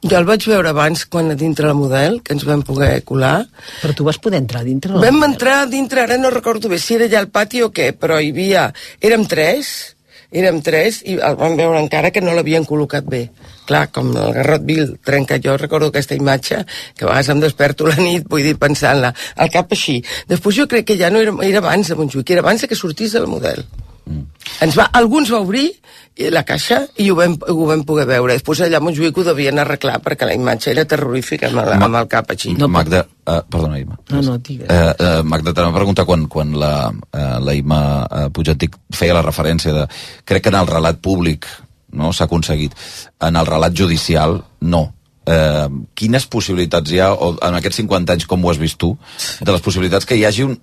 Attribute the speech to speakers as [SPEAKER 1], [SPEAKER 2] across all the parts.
[SPEAKER 1] Jo el vaig veure abans quan a dintre la model, que ens vam poder colar.
[SPEAKER 2] Però tu vas poder entrar dintre
[SPEAKER 1] la Vam
[SPEAKER 2] model.
[SPEAKER 1] entrar dintre, ara no recordo bé si era allà al pati o què, però hi havia... Érem tres, érem tres i el vam veure encara que no l'havien col·locat bé. Clar, com el Garrot Vil trenca, jo recordo aquesta imatge, que a vegades em desperto la nit, vull dir, pensant-la, al cap així. Després jo crec que ja no era, era abans de Montjuïc, era abans que sortís la model. Mm. Ens va, alguns va obrir la caixa i ho vam, ho vam poder veure. Després allà a Montjuïc ho devien arreglar perquè la imatge era terrorífica amb, la, amb el cap
[SPEAKER 3] així. No, Magda, uh, perdona, Imma. No, no, digues. Uh, uh, Magda, t'anava a preguntar quan, quan la, uh, la Imma uh, Pujantic feia la referència de... Crec que en el relat públic no s'ha aconseguit. En el relat judicial, no eh, quines possibilitats hi ha, o en aquests 50 anys com ho has vist tu, de les possibilitats que hi hagi, un,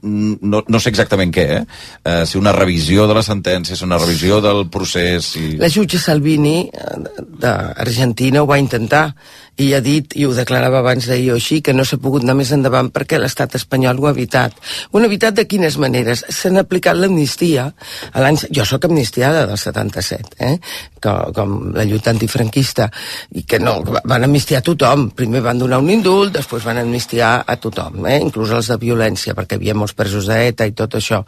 [SPEAKER 3] no, no sé exactament què, eh? eh si una revisió de la sentència, si una revisió del procés... Si...
[SPEAKER 1] La jutge Salvini eh, d'Argentina ho va intentar, i ha dit, i ho declarava abans d'ahir o així, que no s'ha pogut anar més endavant perquè l'estat espanyol ho ha evitat. Ho ha evitat de quines maneres? S'han aplicat l'amnistia. a Jo sóc amnistiada del 77, eh? com, com la lluita antifranquista, i que no, van amnistiar tothom. Primer van donar un indult, després van amnistiar a tothom, eh? inclús els de violència, perquè hi havia molts presos d'ETA i tot això.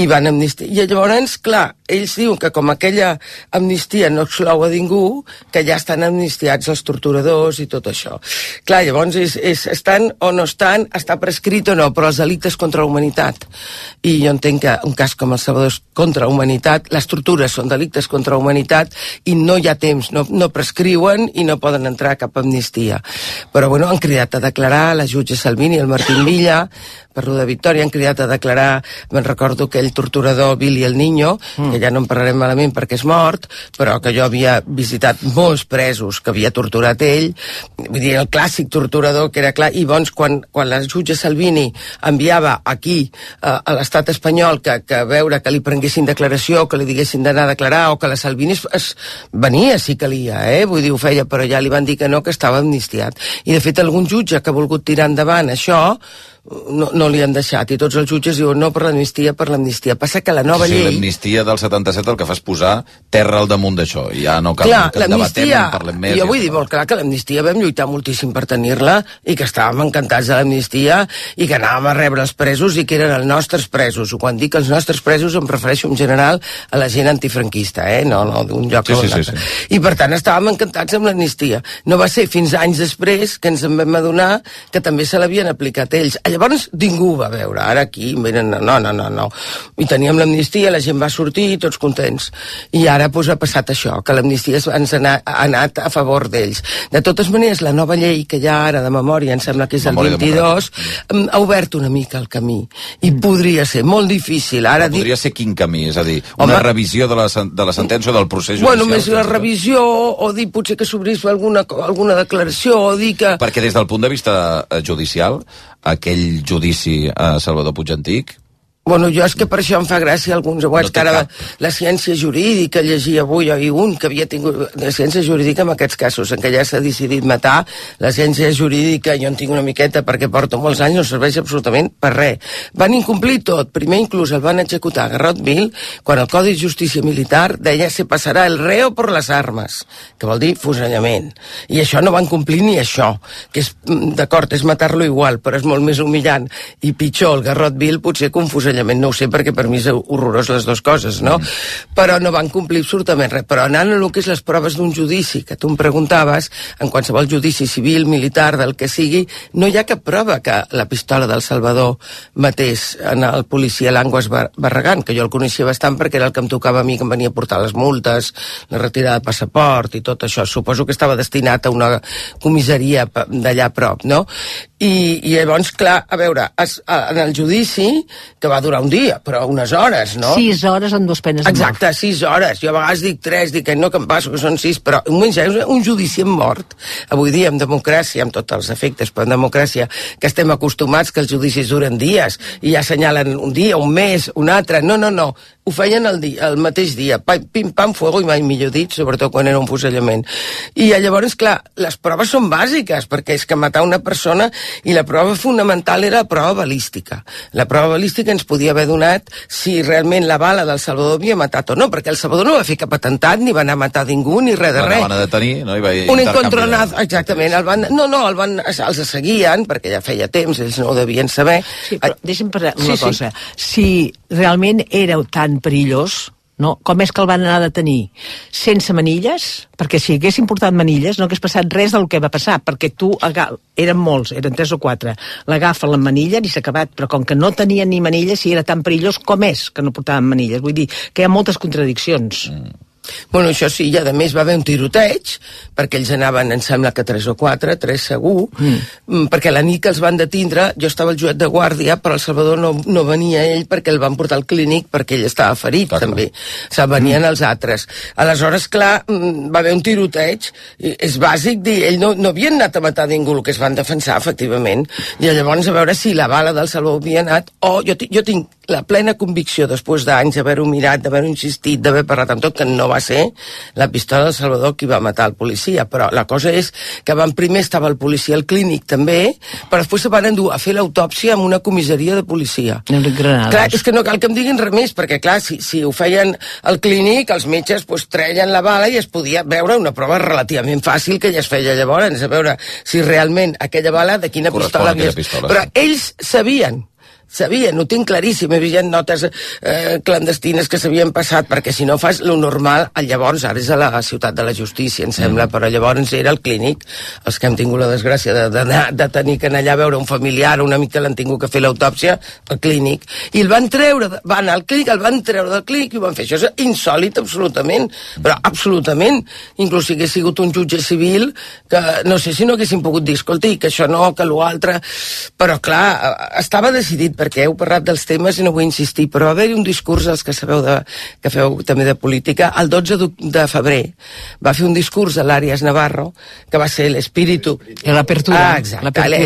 [SPEAKER 1] I van amnistiar. I llavors, clar, ells diuen que com aquella amnistia no exclou a ningú, que ja estan amnistiats els torturadors i tot això. Clar, llavors és, és, estan o no estan, està prescrit o no, però els delictes contra la humanitat. I jo entenc que un cas com el Salvador és contra la humanitat, les tortures són delictes contra la humanitat i no hi ha temps, no, no prescriuen i no poden entrar a cap amnistia. Però bueno, han cridat a declarar la jutge Salvini i el Martín Villa, per lo de Victòria, han cridat a declarar, me'n recordo, aquell torturador Billy el Niño, mm. que ja no en parlarem malament perquè és mort, però que jo havia visitat molts presos que havia torturat ell, vull dir, el clàssic torturador que era clar, i doncs quan, quan la jutge Salvini enviava aquí eh, a l'estat espanyol que, que veure que li prenguessin declaració, que li diguessin d'anar a declarar, o que la Salvini es, es venia si calia, eh? vull dir, ho feia, però ja li van dir que no, que estava amnistiat. I de fet algun jutge que ha volgut tirar endavant això no, no li han deixat, i tots els jutges diuen no per l'amnistia, per l'amnistia. Passa que la nova sí, llei...
[SPEAKER 3] l'amnistia del 77 el que fa és posar terra al damunt d'això, ja no cal
[SPEAKER 1] clar,
[SPEAKER 3] que en debatem, en parlem més... Jo
[SPEAKER 1] vull dir molt clar que l'amnistia vam lluitar moltíssim per tenir-la i que estàvem encantats de l'amnistia i que anàvem a rebre els presos i que eren els nostres presos. Quan dic els nostres presos em refereixo en general a la gent antifranquista, eh? no, no d'un lloc sí, sí, Sí, sí. I per tant estàvem encantats amb l'amnistia. No va ser fins anys després que ens en vam adonar que també se l'havien aplicat ells. Allà Llavors ningú va veure, ara aquí venen, no, no, no, no. I teníem l'amnistia, la gent va sortir, tots contents. I ara pues, doncs, ha passat això, que l'amnistia ens ha anat, ha anat a favor d'ells. De totes maneres, la nova llei que hi ha ara de memòria, em sembla que és memòria el 22, democràtica. ha obert una mica el camí. I mm. podria ser molt difícil. Ara Però
[SPEAKER 3] podria dic... ser quin camí? És a dir, una Home, revisió de la, de
[SPEAKER 1] la
[SPEAKER 3] sentència o del procés judicial?
[SPEAKER 1] Bueno, més
[SPEAKER 3] la
[SPEAKER 1] revisió, o dir potser que s'obrís alguna, alguna declaració, o dir que...
[SPEAKER 3] Perquè des del punt de vista eh, judicial, aquell judici a Salvador Puig Antic
[SPEAKER 1] Bueno, jo és que per això em fa gràcia alguns webs no que ara la, la ciència jurídica llegia avui oi, un que havia tingut la ciència jurídica en aquests casos, en què ja s'ha decidit matar la ciència jurídica, jo en tinc una miqueta perquè porto molts anys, no serveix absolutament per res. Van incomplir tot, primer inclús el van executar a Garrotville quan el Codi de Justícia Militar deia se passarà el reo per les armes, que vol dir fusellament. I això no van complir ni això, que és, mm, d'acord, és matar-lo igual, però és molt més humillant i pitjor el Garrotville potser que l'ensenyament no ho sé perquè per mi és horrorós les dues coses, no? Mm. Però no van complir absolutament res. Però anant a lo que és les proves d'un judici, que tu em preguntaves, en qualsevol judici civil, militar, del que sigui, no hi ha cap prova que la pistola del Salvador mateix en el policia Languas Bar que jo el coneixia bastant perquè era el que em tocava a mi, que em venia a portar les multes, la retirada de passaport i tot això. Suposo que estava destinat a una comissaria d'allà a prop, no? I, i llavors, clar, a veure, es, a, en el judici, que va durar un dia, però unes hores, no?
[SPEAKER 2] Sis hores amb dues penes de
[SPEAKER 1] mort. Exacte, sis hores. Jo a vegades dic tres, dic que no, que em passo, que són sis, però un, un judici amb mort. Avui dia, amb democràcia, amb tots els efectes, però en democràcia, que estem acostumats que els judicis duren dies, i ja assenyalen un dia, un mes, un altre. No, no, no ho feien el, dia, el mateix dia, pim-pam, fuego i mai millor dit, sobretot quan era un fusellament. I eh, llavors, clar, les proves són bàsiques, perquè és que matar una persona i la prova fonamental era la prova balística. La prova balística ens podia haver donat si realment la bala del Salvador havia matat o no, perquè el Salvador no va fer cap atemptat, ni va anar a matar ningú, ni res de res. Van,
[SPEAKER 3] van detenir, no? I
[SPEAKER 1] va un encontronat, exactament. El van, no, no, el van, els seguien, perquè ja feia temps, ells no ho devien saber. Sí,
[SPEAKER 2] però eh, deixa'm parlar una sí, cosa. Sí. Si realment éreu tan perillós, no? Com és que el van anar a detenir? Sense manilles? Perquè si haguessin portat manilles no hagués passat res del que va passar, perquè tu, eren molts, eren tres o quatre, l'agafa la manilla i s'ha acabat, però com que no tenien ni manilles, si era tan perillós com és que no portaven manilles. Vull dir que hi ha moltes contradiccions. Mm.
[SPEAKER 1] Bueno, això sí, i a més va haver un tiroteig, perquè ells anaven, em sembla que tres o quatre, tres segur, mm. mm perquè la nit que els van detindre, jo estava al juet de guàrdia, però el Salvador no, no venia ell perquè el van portar al clínic perquè ell estava ferit, Exacte. també. Clar. O sigui, venien mm. els altres. Aleshores, clar, mm, va haver un tiroteig, i és bàsic dir, ell no, no havien anat a matar ningú, el que es van defensar, efectivament, i llavors a veure si la bala del Salvador havia anat, o jo, jo tinc la plena convicció, després d'anys d'haver-ho mirat, d'haver-ho insistit, d'haver parlat amb tot, que no va va ser la pistola de Salvador qui va matar el policia, però la cosa és que van primer estava el policia al clínic també, però després se van endur a fer l'autòpsia en una comissaria de policia.
[SPEAKER 2] Clar,
[SPEAKER 1] és que no cal que em diguin res més, perquè clar, si, si ho feien al clínic, els metges pues, doncs, treien la bala i es podia veure una prova relativament fàcil que ja es feia llavors, a veure si realment aquella bala de quina pistola
[SPEAKER 3] havia... Pistola,
[SPEAKER 1] Però ells sabien sabien, ho tinc claríssim, hi havia notes eh, clandestines que s'havien passat, perquè si no fas lo normal, eh, llavors, ara és a la ciutat de la justícia, em sembla, mm. però llavors era el clínic, els que hem tingut la desgràcia de, de, de tenir que anar allà a veure un familiar, una mica l'han tingut que fer l'autòpsia, el clínic, i el van treure, van al clínic, el van treure del clínic i ho van fer. Això és insòlit, absolutament, però absolutament, inclús si hagués sigut un jutge civil, que no sé si no haguessin pogut dir, escolti, que això no, que l'altre, però clar, eh, estava decidit perquè heu parlat dels temes i no vull insistir, però va haver-hi un discurs als que sabeu de, que feu també de política, el 12 de febrer va fer un discurs a l'Àries Navarro que va ser l'espíritu
[SPEAKER 2] l'apertura,
[SPEAKER 1] ah,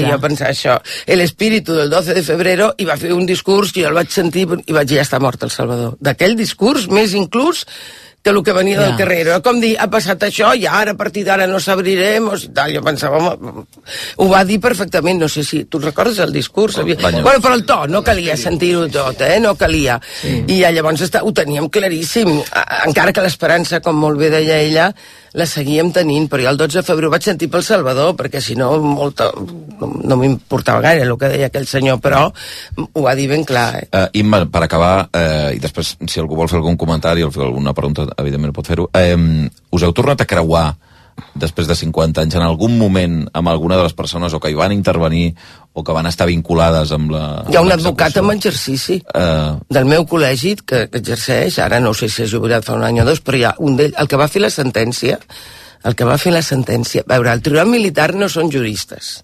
[SPEAKER 1] jo pensava això l'espíritu del 12 de febrer i va fer un discurs que jo el vaig sentir i vaig dir ja està mort el Salvador, d'aquell discurs més inclús que el que venia ja. del carrer era com dir, ha passat això i ara a partir d'ara no s'abrirem o tal, jo pensava, home, ho va dir perfectament, no sé si tu recordes el discurs oh, havia... bueno, però el to, no calia sentir-ho tot, eh? no calia sí. i llavors està, ho teníem claríssim encara que l'esperança, com molt bé deia ella la seguíem tenint, però jo el 12 de febrer vaig sentir pel Salvador, perquè si no molta, no m'importava gaire el que deia aquell senyor, però ho va dir ben clar.
[SPEAKER 3] Eh? Uh, Imma, per acabar, eh, i després si algú vol fer algun comentari o fer alguna pregunta, evidentment pot fer-ho, uh, us heu tornat a creuar després de 50 anys en algun moment amb alguna de les persones o que hi van intervenir o que van estar vinculades amb la...
[SPEAKER 1] Hi ha un advocat en exercici uh... del meu col·legi que exerceix, ara no sé si és jubilat fa un any o dos, però hi ha un d'ells, el que va fer la sentència, el que va fer la sentència... A veure, el tribunal militar no són juristes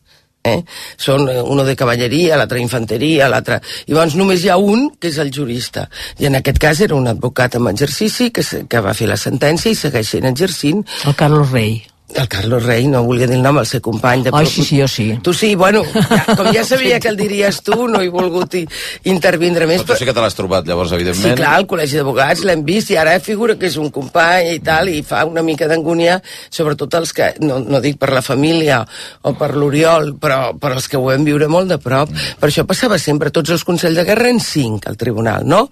[SPEAKER 1] Eh? Són eh, uno de cavalleria, l'altre infanteria, l'altre... I llavors només hi ha un, que és el jurista. I en aquest cas era un advocat en exercici que, que va fer la sentència i segueix sent exercint.
[SPEAKER 2] El Carlos Rey
[SPEAKER 1] el Carlos Rey no volia dir el nom al seu company. De...
[SPEAKER 2] Ai, sí, sí, jo sí.
[SPEAKER 1] Tu sí, bueno, ja, com ja sabia que el diries tu, no he volgut hi, intervindre més.
[SPEAKER 3] Però tu sí que te l'has trobat, llavors, evidentment.
[SPEAKER 1] Sí, clar, al Col·legi d'Advocats l'hem vist i ara figura que és un company i tal, i fa una mica d'angúnia, sobretot els que, no, no dic per la família o per l'Oriol, però per els que ho vam viure molt de prop. Mm. Per això passava sempre, tots els Consells de Guerra en cinc, al tribunal, no?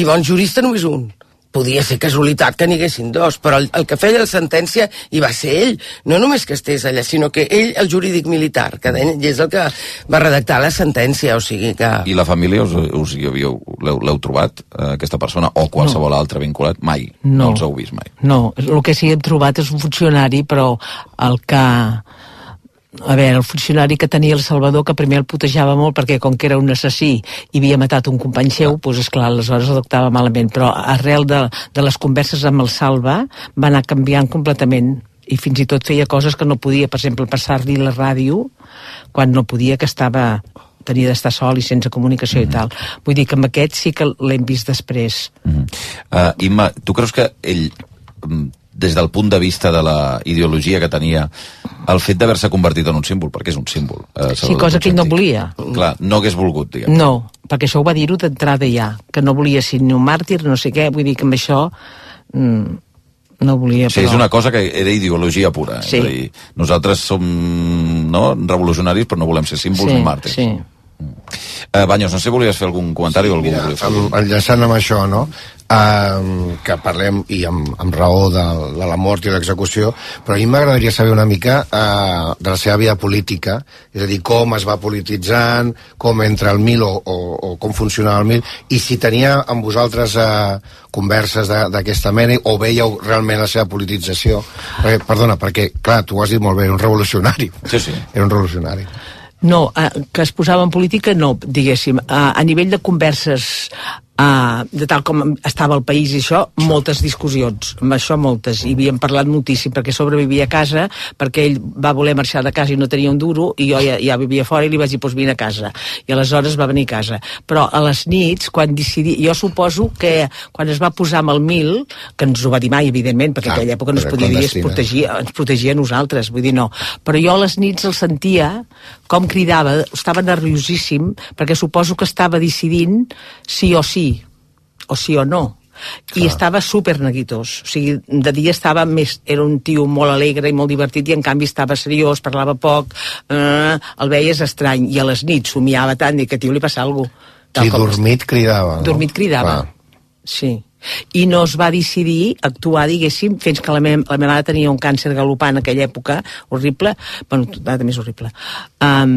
[SPEAKER 1] I bon jurista només un podia ser casualitat que n'hi haguessin dos, però el, el que feia la sentència hi va ser ell, no només que estés allà, sinó que ell, el jurídic militar, que és el que va redactar la sentència, o sigui que...
[SPEAKER 3] I la família, us, us hi havíeu, l'heu trobat, eh, aquesta persona, o qualsevol
[SPEAKER 2] no.
[SPEAKER 3] altre vinculat? Mai, no. no els heu vist mai.
[SPEAKER 2] No, el que sí hem trobat és un funcionari, però el que a veure, el funcionari que tenia el Salvador, que primer el putejava molt perquè com que era un assassí i havia matat un company seu, doncs esclar, aleshores doctava malament, però arrel de, de les converses amb el Salva va anar canviant completament i fins i tot feia coses que no podia, per exemple, passar-li la ràdio quan no podia, que estava tenia d'estar sol i sense comunicació mm -hmm. i mhm. tal. Vull dir que amb aquest sí que l'hem vist després. Mm -hmm.
[SPEAKER 3] uh, Imma, tu creus que ell mm, des del punt de vista de la ideologia que tenia el fet d'haver-se convertit en un símbol, perquè és un símbol. Eh,
[SPEAKER 2] sí, cosa que ell no volia.
[SPEAKER 3] Clar, no hagués volgut, diguem.
[SPEAKER 2] No, perquè això ho va
[SPEAKER 3] dir-ho
[SPEAKER 2] d'entrada ja, que no volia ser ni un màrtir, no sé què, vull dir que amb això... Mm, no volia,
[SPEAKER 3] però...
[SPEAKER 2] Sí,
[SPEAKER 3] és una cosa que era ideologia pura. Eh? Sí. És a dir, nosaltres som no, revolucionaris, però no volem ser símbols sí, ni màrtirs.
[SPEAKER 2] Sí, mm.
[SPEAKER 3] Eh, Banyos, no sé si volies fer algun comentari sí, o algun... Mira,
[SPEAKER 4] enllaçant amb això, no? um, que parlem, i amb, amb raó de, de la mort i l'execució, però a mi m'agradaria saber una mica uh, de la seva vida política, és a dir, com es va polititzant, com entra el mil o, o, o com funcionava el mil, i si tenia amb vosaltres uh, converses d'aquesta mena o veieu realment la seva politització. Perquè, perdona, perquè, clar, tu ho has dit molt bé, era un revolucionari.
[SPEAKER 3] Sí, sí.
[SPEAKER 4] Era un revolucionari.
[SPEAKER 2] No, eh, que es posava en política, no, diguéssim. Eh, a nivell de converses Uh, de tal com estava el país i això, moltes discussions, amb això moltes, i havíem parlat moltíssim, perquè sobrevivia a casa, perquè ell va voler marxar de casa i no tenia un duro, i jo ja, ja vivia fora i li vaig dir, doncs vine a casa, i aleshores va venir a casa. Però a les nits, quan decidí, jo suposo que quan es va posar amb el mil, que ens ho va dir mai, evidentment, perquè ah, aquella època no es podia dir, es protegia, ens protegia a nosaltres, vull dir, no. Però jo a les nits el sentia com cridava, estava nerviosíssim, perquè suposo que estava decidint sí o sí, o sí o no. Clar. I estava super neguitós. O sigui, de dia estava més... Era un tio molt alegre i molt divertit i, en canvi, estava seriós, parlava poc, eh, el veies estrany. I a les nits somiava tant, i que tio li passava alguna cosa.
[SPEAKER 4] Sí, dormit cridava. No?
[SPEAKER 2] Dormit cridava, Clar. sí i no es va decidir actuar, diguéssim, fins que la, me la meva mare tenia un càncer galopant en aquella època, horrible, bueno, ara és horrible, um,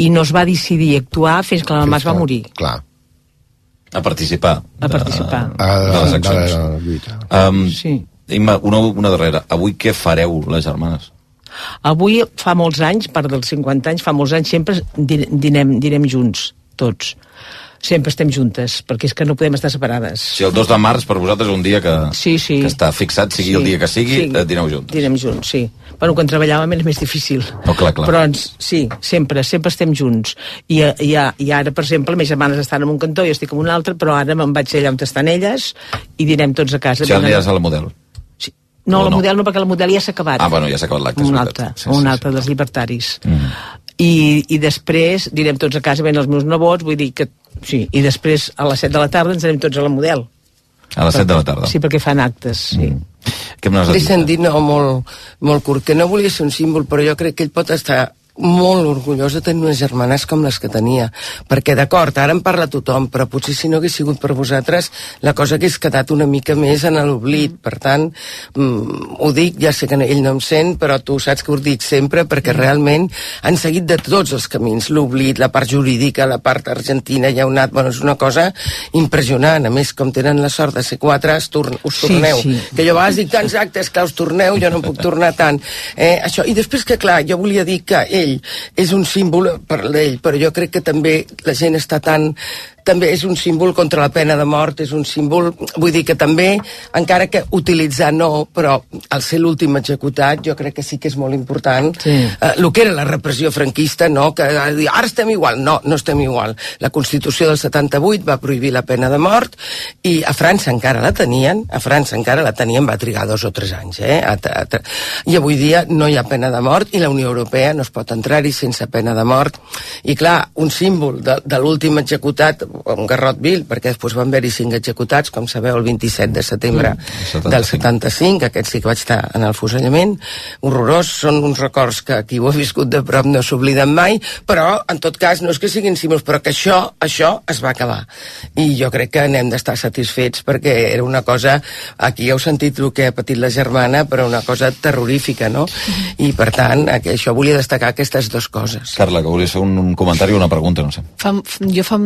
[SPEAKER 2] i no es va decidir actuar fins que la meva mare es
[SPEAKER 4] va
[SPEAKER 2] morir.
[SPEAKER 4] Clar.
[SPEAKER 3] A participar.
[SPEAKER 2] A participar.
[SPEAKER 4] De, a, de les
[SPEAKER 2] accions. De la Um, sí. Imma,
[SPEAKER 3] una, una darrera. Avui què fareu, les germanes?
[SPEAKER 2] Avui fa molts anys, per dels 50 anys, fa molts anys sempre dinem, dinem junts, tots sempre estem juntes, perquè és que no podem estar separades.
[SPEAKER 3] Si el 2 de març per vosaltres és un dia que, sí, sí. que està fixat, sigui sí, el dia que sigui, sí. eh, dineu juntes.
[SPEAKER 2] Dinem junts, sí. Bueno, quan treballàvem era més difícil.
[SPEAKER 3] No, clar, clar.
[SPEAKER 2] Però ens, sí, sempre, sempre estem junts. I, i, I ara, per exemple, mes germanes estan en un cantó i estic en un altre, però ara me'n vaig allà on estan elles i dinem tots a casa.
[SPEAKER 3] Si sí, aniràs a la model.
[SPEAKER 2] No, o la no? model no, perquè la model ja s'ha acabat.
[SPEAKER 3] Ah, bueno, ja s'ha acabat l'acte.
[SPEAKER 2] Un altre, sí, un sí, altre sí. dels llibertaris. Mm -hmm i, i després direm tots a casa, ben els meus nebots, vull dir que... Sí, i després a les 7 de la tarda ens anem tots a la model.
[SPEAKER 3] A les 7 de la tarda.
[SPEAKER 2] Sí, perquè fan actes, sí. Mm. Què
[SPEAKER 1] L'he sentit no, molt, molt curt, que no volia ser un símbol, però jo crec que ell pot estar molt orgullós de tenir unes germanes com les que tenia, perquè d'acord, ara en parla tothom, però potser si no hagués sigut per vosaltres, la cosa que hagués quedat una mica més en l'oblit, mm. per tant mm, ho dic, ja sé que ell no em sent però tu saps que ho dic sempre perquè mm. realment han seguit de tots els camins l'oblit, la part jurídica, la part argentina ja ha anat, bueno, és una cosa impressionant, a més com tenen la sort de ser quatre, es torn, us torneu sí, sí. que jo a vegades dic tants actes que us torneu jo no puc tornar tant, eh, això, i després que clar, jo volia dir que ell ell és un símbol per l'ell, però jo crec que també la gent està tan també és un símbol contra la pena de mort, és un símbol... Vull dir que també, encara que utilitzar no, però al ser l'últim executat, jo crec que sí que és molt important. Sí. Eh, el que era la repressió franquista, no? Que eh, dir, ara estem igual. No, no estem igual. La Constitució del 78 va prohibir la pena de mort i a França encara la tenien, a França encara la tenien, va trigar dos o tres anys, eh? A, a, a, I avui dia no hi ha pena de mort i la Unió Europea no es pot entrar-hi sense pena de mort. I clar, un símbol de, de l'últim executat amb Garrotville, perquè després van haver-hi cinc executats, com sabeu, el 27 de setembre mm, 75. del 75, aquest sí que vaig estar en el fusellament, horrorós, són uns records que qui ho ha viscut de prop no s'obliden mai, però en tot cas no és que siguin símbols, però que això, això es va acabar. I jo crec que n'hem d'estar satisfets perquè era una cosa, aquí heu sentit el que ha patit la germana, però una cosa terrorífica, no? I per tant, això volia destacar aquestes dues coses.
[SPEAKER 3] Carla, que
[SPEAKER 1] volia
[SPEAKER 3] fer un, un comentari o una pregunta, no sé. Fa,
[SPEAKER 5] jo fa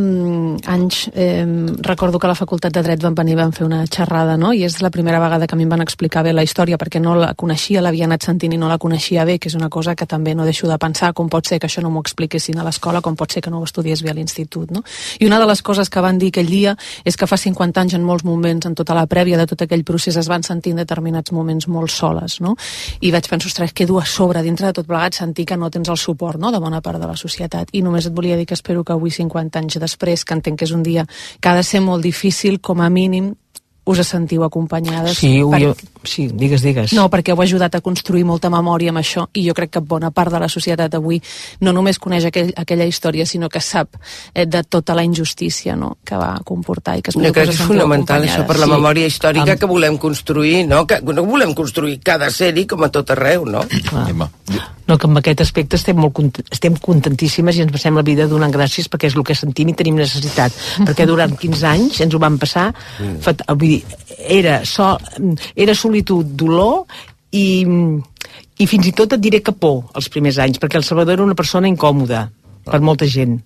[SPEAKER 5] anys eh, recordo que a la Facultat de Dret van venir van fer una xerrada, no? I és la primera vegada que a mi em van explicar bé la història perquè no la coneixia, l'havia anat sentint i no la coneixia bé, que és una cosa que també no deixo de pensar, com pot ser que això no m'ho expliquessin a l'escola, com pot ser que no ho estudiés bé a l'institut, no? I una de les coses que van dir aquell dia és que fa 50 anys en molts moments, en tota la prèvia de tot aquell procés, es van sentir en determinats moments molt soles, no? I vaig pensar, ostres, que dues a sobre, dintre de tot plegat, sentir que no tens el suport, no?, de bona part de la societat. I només et volia dir que espero que avui, 50 anys després, que en entenc que és un dia que ha de ser molt difícil, com a mínim, us sentiu acompanyades.
[SPEAKER 2] Sí, ho, per... jo... sí, digues, digues.
[SPEAKER 5] No, perquè heu ajudat a construir molta memòria amb això i jo crec que bona part de la societat avui no només coneix aquell, aquella història, sinó que sap eh, de tota la injustícia no? que va comportar i
[SPEAKER 1] que jo crec que és fonamental això per la sí. memòria històrica amb... que volem construir, no? Que no volem construir cada sèrie com a tot arreu, no?
[SPEAKER 2] Ah no, que amb aquest aspecte estem, molt content, estem contentíssimes i ens passem la vida donant gràcies perquè és el que sentim i tenim necessitat. perquè durant 15 anys ens ho van passar... Mm. Eh, vull dir, era, so, era solitud, dolor i, i fins i tot et diré que por els primers anys, perquè el Salvador era una persona incòmoda per ah. molta gent,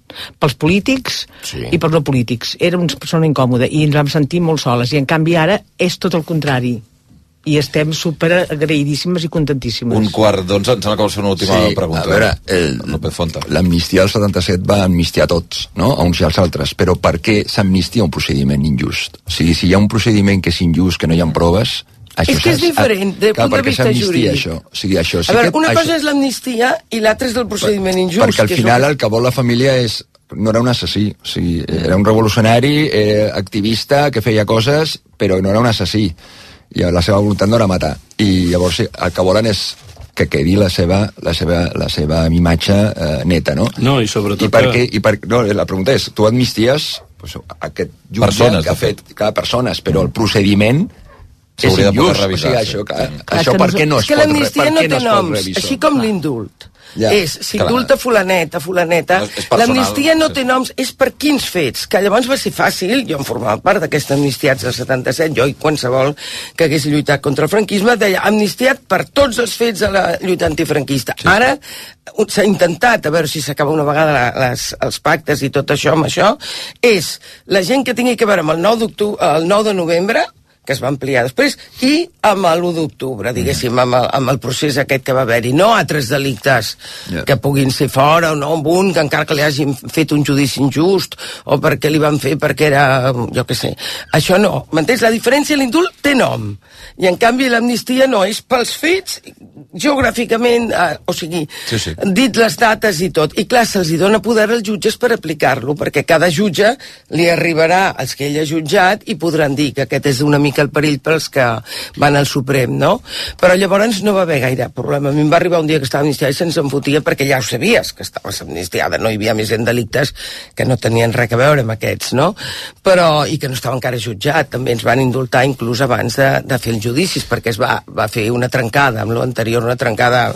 [SPEAKER 2] pels polítics sí. i per no polítics. Era una persona incòmoda i ens vam sentir molt soles i en canvi ara és tot el contrari i estem super agraïdíssimes i contentíssimes.
[SPEAKER 3] Un quart d'onze, em sembla que vols fer una última sí, pregunta. A veure,
[SPEAKER 4] eh, l'amnistia del 77 va amnistiar tots, no? a uns i als altres, però per què s'amnistia un procediment injust? O sigui, si hi ha un procediment que és injust, que no hi ha proves,
[SPEAKER 1] això és que és diferent, de del punt de vista jurídic.
[SPEAKER 4] Això? O sigui, això, sí
[SPEAKER 1] a veure, que, una això... cosa és l'amnistia i l'altra és el procediment per, injust.
[SPEAKER 4] Perquè al final el que vol la família és no era un assassí, o sigui, era un revolucionari, eh, activista, que feia coses, però no era un assassí i la seva voluntat no era matar i llavors sí, el que volen és que quedi la seva, la seva, la seva imatge eh, neta, no?
[SPEAKER 2] No, i
[SPEAKER 4] sobretot... I per que... què, i per, no, la pregunta és, tu admisties pues, aquest jutge persones,
[SPEAKER 3] que ha fet, fet.
[SPEAKER 4] clar, persones, però el procediment és
[SPEAKER 3] injust. O sigui,
[SPEAKER 4] això,
[SPEAKER 3] clar, sí.
[SPEAKER 4] això clar, per què no es pot, per
[SPEAKER 1] no té noms,
[SPEAKER 4] així
[SPEAKER 1] com l'indult. Ja, és, si fulanet, fulaneta, fulaneta. No, L'amnistia no té noms, és per quins fets, que llavors va ser fàcil, jo en formava part d'aquesta amnistia del 77, jo i qualsevol que hagués lluitat contra el franquisme, deia amnistiat per tots els fets de la lluita antifranquista. Sí. Ara s'ha intentat, a veure si s'acaba una vegada la, les, els pactes i tot això amb això, és la gent que tingui que veure amb el 9, el 9 de novembre, que es va ampliar després, i amb l'1 d'octubre, diguéssim, amb el, amb el procés aquest que va haver-hi. No altres delictes yeah. que puguin ser fora o no, amb un que encara que li hagin fet un judici injust o perquè li van fer perquè era, jo què sé. Això no, m'entens? La diferència, l'indult té nom, i en canvi l'amnistia no, és pels fets geogràficament, eh, o sigui, sí, sí. dit les dates i tot. I clar, se'ls dona poder als jutges per aplicar-lo, perquè cada jutge li arribarà els que ell ha jutjat i podran dir que aquest és una mica el perill pels que van al Suprem, no? Però llavors no va haver gaire problema. A mi em va arribar un dia que estava amnistiada i se'ns enfotia perquè ja ho sabies, que estaves amnistiada. No hi havia més en delictes que no tenien res a veure amb aquests, no? Però, i que no estava encara jutjat, també ens van indultar inclús abans de, de fer els judicis, perquè es va, va fer una trencada amb l'anterior, una trencada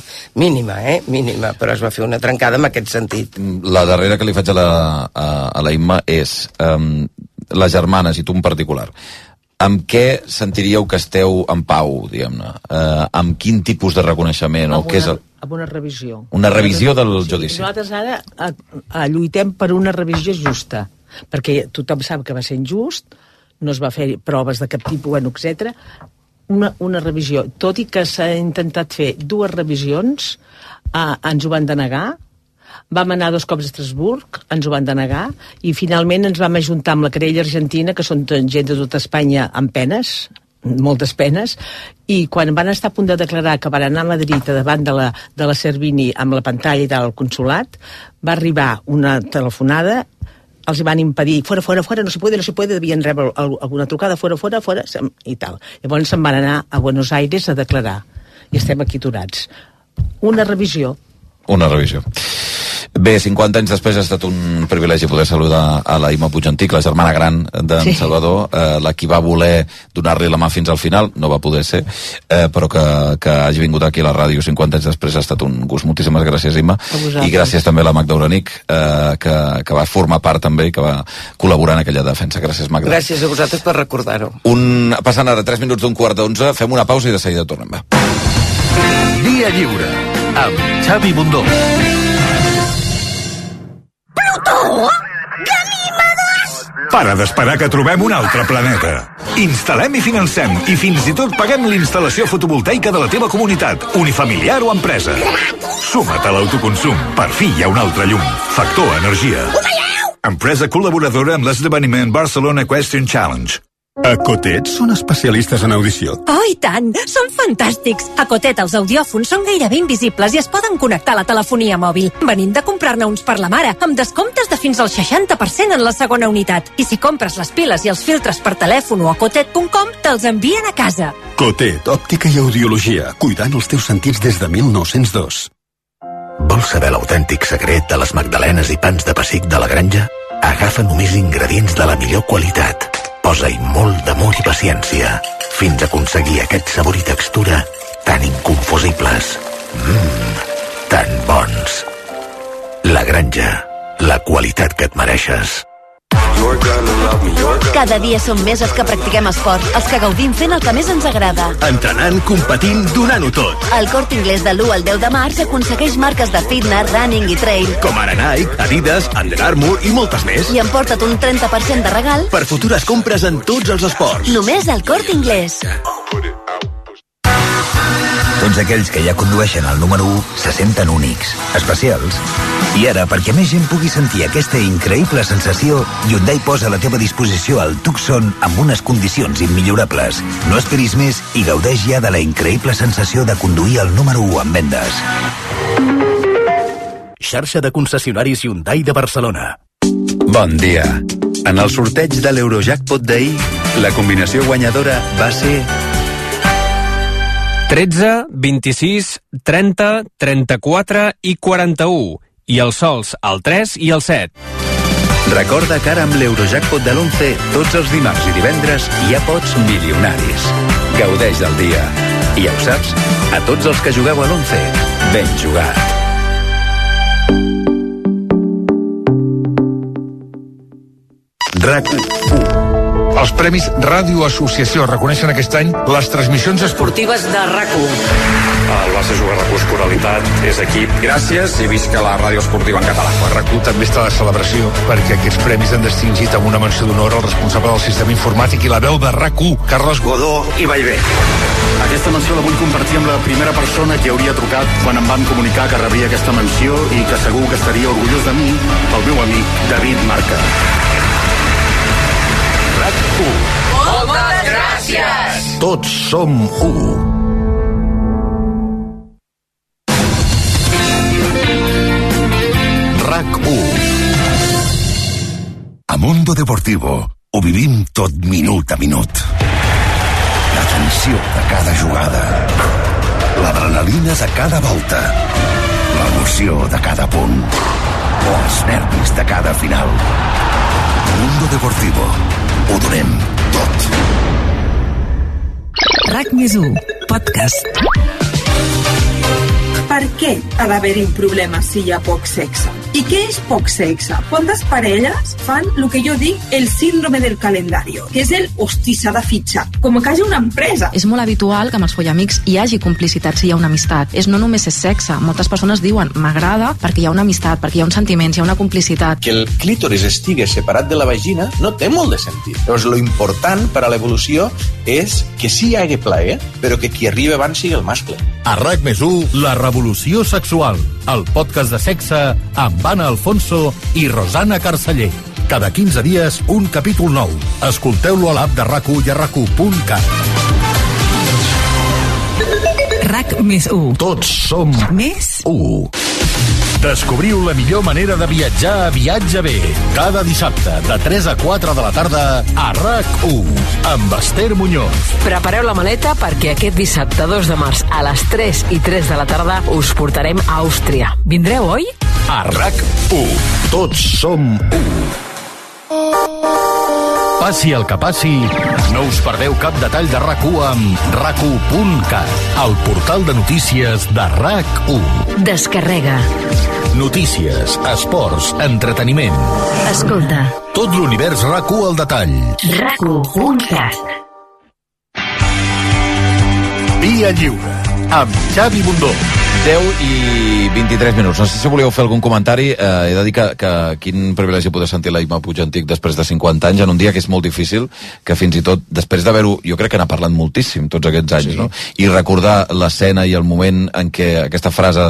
[SPEAKER 1] mínima, eh? Mínima, però es va fer una trencada en aquest sentit. Mm,
[SPEAKER 3] la darrera que li faig a la, a, a la Imma és... Um, les germanes i tu en particular amb què sentiríeu que esteu en pau, diguem-ne? Eh, amb quin tipus de reconeixement? Amb,
[SPEAKER 2] o una, què és
[SPEAKER 3] el...
[SPEAKER 2] amb una revisió.
[SPEAKER 3] Una revisió del sí, judici.
[SPEAKER 2] Nosaltres ara a, eh, a, eh, lluitem per una revisió justa, perquè tothom sap que va ser injust, no es va fer proves de cap tipus, bueno, etc. Una, una revisió. Tot i que s'ha intentat fer dues revisions, a, eh, ens ho van denegar, vam anar dos cops a Estrasburg, ens ho van denegar, i finalment ens vam ajuntar amb la Carella argentina, que són gent de tota Espanya amb penes, moltes penes, i quan van estar a punt de declarar que van anar a Madrid davant de la, de la Servini amb la pantalla i del consulat, va arribar una telefonada els van impedir, fora, fora, fora, no se puede, no se puede, devien rebre alguna trucada, fora, fora, fora, i tal. Llavors se'n van anar a Buenos Aires a declarar, i estem aquí aturats. Una revisió.
[SPEAKER 3] Una revisió. Bé, 50 anys després ha estat un privilegi poder saludar a la Ima Puigantic, la germana gran d'en sí. Salvador, eh, la qui va voler donar-li la mà fins al final, no va poder ser, eh, però que, que hagi vingut aquí a la ràdio 50 anys després ha estat un gust. Moltíssimes gràcies, Ima. I gràcies també a la Magda Uranic, eh, que, que va formar part també i que va col·laborar en aquella defensa. Gràcies, Magda.
[SPEAKER 1] Gràcies a vosaltres per recordar-ho.
[SPEAKER 3] Un... Passant ara 3 minuts d'un quart d'onze, fem una pausa i de seguida tornem. Va.
[SPEAKER 6] Via lliure amb Xavi Bundó. Plutó? Ganima Para d'esperar que trobem un altre planeta. Instalem i financem i fins i tot paguem l'instal·lació fotovoltaica de la teva comunitat, unifamiliar o empresa. Suma't a l'autoconsum. Per fi hi ha un altre llum. Factor Energia. Empresa col·laboradora amb l'esdeveniment Barcelona Question Challenge. A Cotet són especialistes en audició.
[SPEAKER 7] Oh, i tant! Són fantàstics! A Cotet els audiòfons són gairebé invisibles i es poden connectar a la telefonia mòbil. Venim de comprar-ne uns per la mare, amb descomptes de fins al 60% en la segona unitat. I si compres les piles i els filtres per telèfon o a cotet.com, te'ls envien a casa.
[SPEAKER 6] Cotet, òptica i audiologia, cuidant els teus sentits des de 1902. Vols saber l'autèntic secret de les magdalenes i pans de pessic de la granja? Agafa només ingredients de la millor qualitat Posa-hi molt d'amor i paciència fins a aconseguir aquest sabor i textura tan inconfusibles. Mmm, tan bons. La granja, la qualitat que et mereixes.
[SPEAKER 8] Cada dia som més els que practiquem esport, els que gaudim fent el que més ens agrada.
[SPEAKER 9] Entrenant, competint, donant-ho tot.
[SPEAKER 8] El Cort Inglés de l'1 al 10 de març aconsegueix marques de fitness, running i trail.
[SPEAKER 9] Com ara Nike, Adidas, Under Armour i moltes més.
[SPEAKER 8] I emporta't un 30% de regal
[SPEAKER 9] per futures compres en tots els esports.
[SPEAKER 8] Només al Cort Inglés. Oh, put it out.
[SPEAKER 6] Tots aquells que ja condueixen el número 1 se senten únics, especials. I ara, perquè més gent pugui sentir aquesta increïble sensació, Hyundai posa a la teva disposició el Tucson amb unes condicions immillorables. No esperis més i gaudeix ja de la increïble sensació de conduir el número 1 en vendes. Xarxa de concessionaris Hyundai de Barcelona. Bon dia. En el sorteig de l'Eurojackpot d'ahir, la combinació guanyadora va ser
[SPEAKER 10] 13, 26, 30, 34 i 41 i els sols al el 3 i al 7.
[SPEAKER 6] Recorda que ara amb l'Eurojackpot de l'11, tots els dimarts i divendres ha pots milionaris. Gaudeix del dia. I ja ho saps, a tots els que jugueu a l'11, ben jugat. RAC 1 els Premis Ràdio Associació reconeixen aquest any les transmissions esportives de RAC1.
[SPEAKER 11] El base jugar RAC1 Coralitat és equip. Gràcies i visca la ràdio esportiva en català.
[SPEAKER 12] El RAC1 també està de celebració perquè aquests premis han distingit amb una menció d'honor el responsable del sistema informàtic i la veu de RAC1, Carles Godó i Vallbé.
[SPEAKER 13] Aquesta menció la vull compartir amb la primera persona que hauria trucat quan em van comunicar que rebria aquesta menció i que segur que estaria orgullós de mi, el meu amic David Marca.
[SPEAKER 6] RAC1. Moltes gràcies! Tots som u. RAC1. A Mundo Deportivo ho vivim tot minut a minut. La tensió de cada jugada. L'adrenalina de cada volta. L'emoció de cada punt. O els nervis de cada final. Mundo Deportivo ho donem tot. RAC més 1, podcast
[SPEAKER 14] per què ha d'haver-hi un problema si hi ha poc sexe? I què és poc sexe? Quantes parelles fan el que jo dic el síndrome del calendari, que és el hosti, s'ha de fitxar, com que hi hagi una empresa.
[SPEAKER 15] És molt habitual que amb els follamics hi hagi complicitat si hi ha una amistat. És no només és sexe. Moltes persones diuen m'agrada perquè hi ha una amistat, perquè hi ha un sentiment, hi ha una complicitat.
[SPEAKER 16] Que el clítoris estigui separat de la vagina no té molt de sentit.
[SPEAKER 17] Llavors, lo important per a l'evolució és que sí hi hagi plaer, però que qui arriba abans sigui el mascle.
[SPEAKER 6] A RAC més 1, la revolució Revolució Sexual, el podcast de sexe amb Anna Alfonso i Rosana Carceller. Cada 15 dies, un capítol nou. Escolteu-lo a l'app de rac i a rac RAC més 1. Tots som més 1. Descobriu la millor manera de viatjar a Viatge B. Cada dissabte, de 3 a 4 de la tarda, a RAC1, amb Esther Muñoz.
[SPEAKER 15] Prepareu la maleta perquè aquest dissabte 2 de març a les 3 i 3 de la tarda us portarem a Àustria. Vindreu, oi?
[SPEAKER 6] A RAC1. Tots som 1. Passi el que passi, no us perdeu cap detall de RAC1 amb rac el portal de notícies de RAC1. Descarrega. Notícies, esports, entreteniment. Escolta. Tot l'univers rac al detall. rac Via Lliure, amb Xavi Bundó.
[SPEAKER 3] 10 i 23 minuts. No sé si voleu fer algun comentari. Eh, he de dir que, que quin privilegi poder sentir la Imma Puig Antic després de 50 anys, en un dia que és molt difícil, que fins i tot després d'haver-ho, jo crec que n'ha parlat moltíssim tots aquests anys, sí. no? I recordar l'escena i el moment en què aquesta frase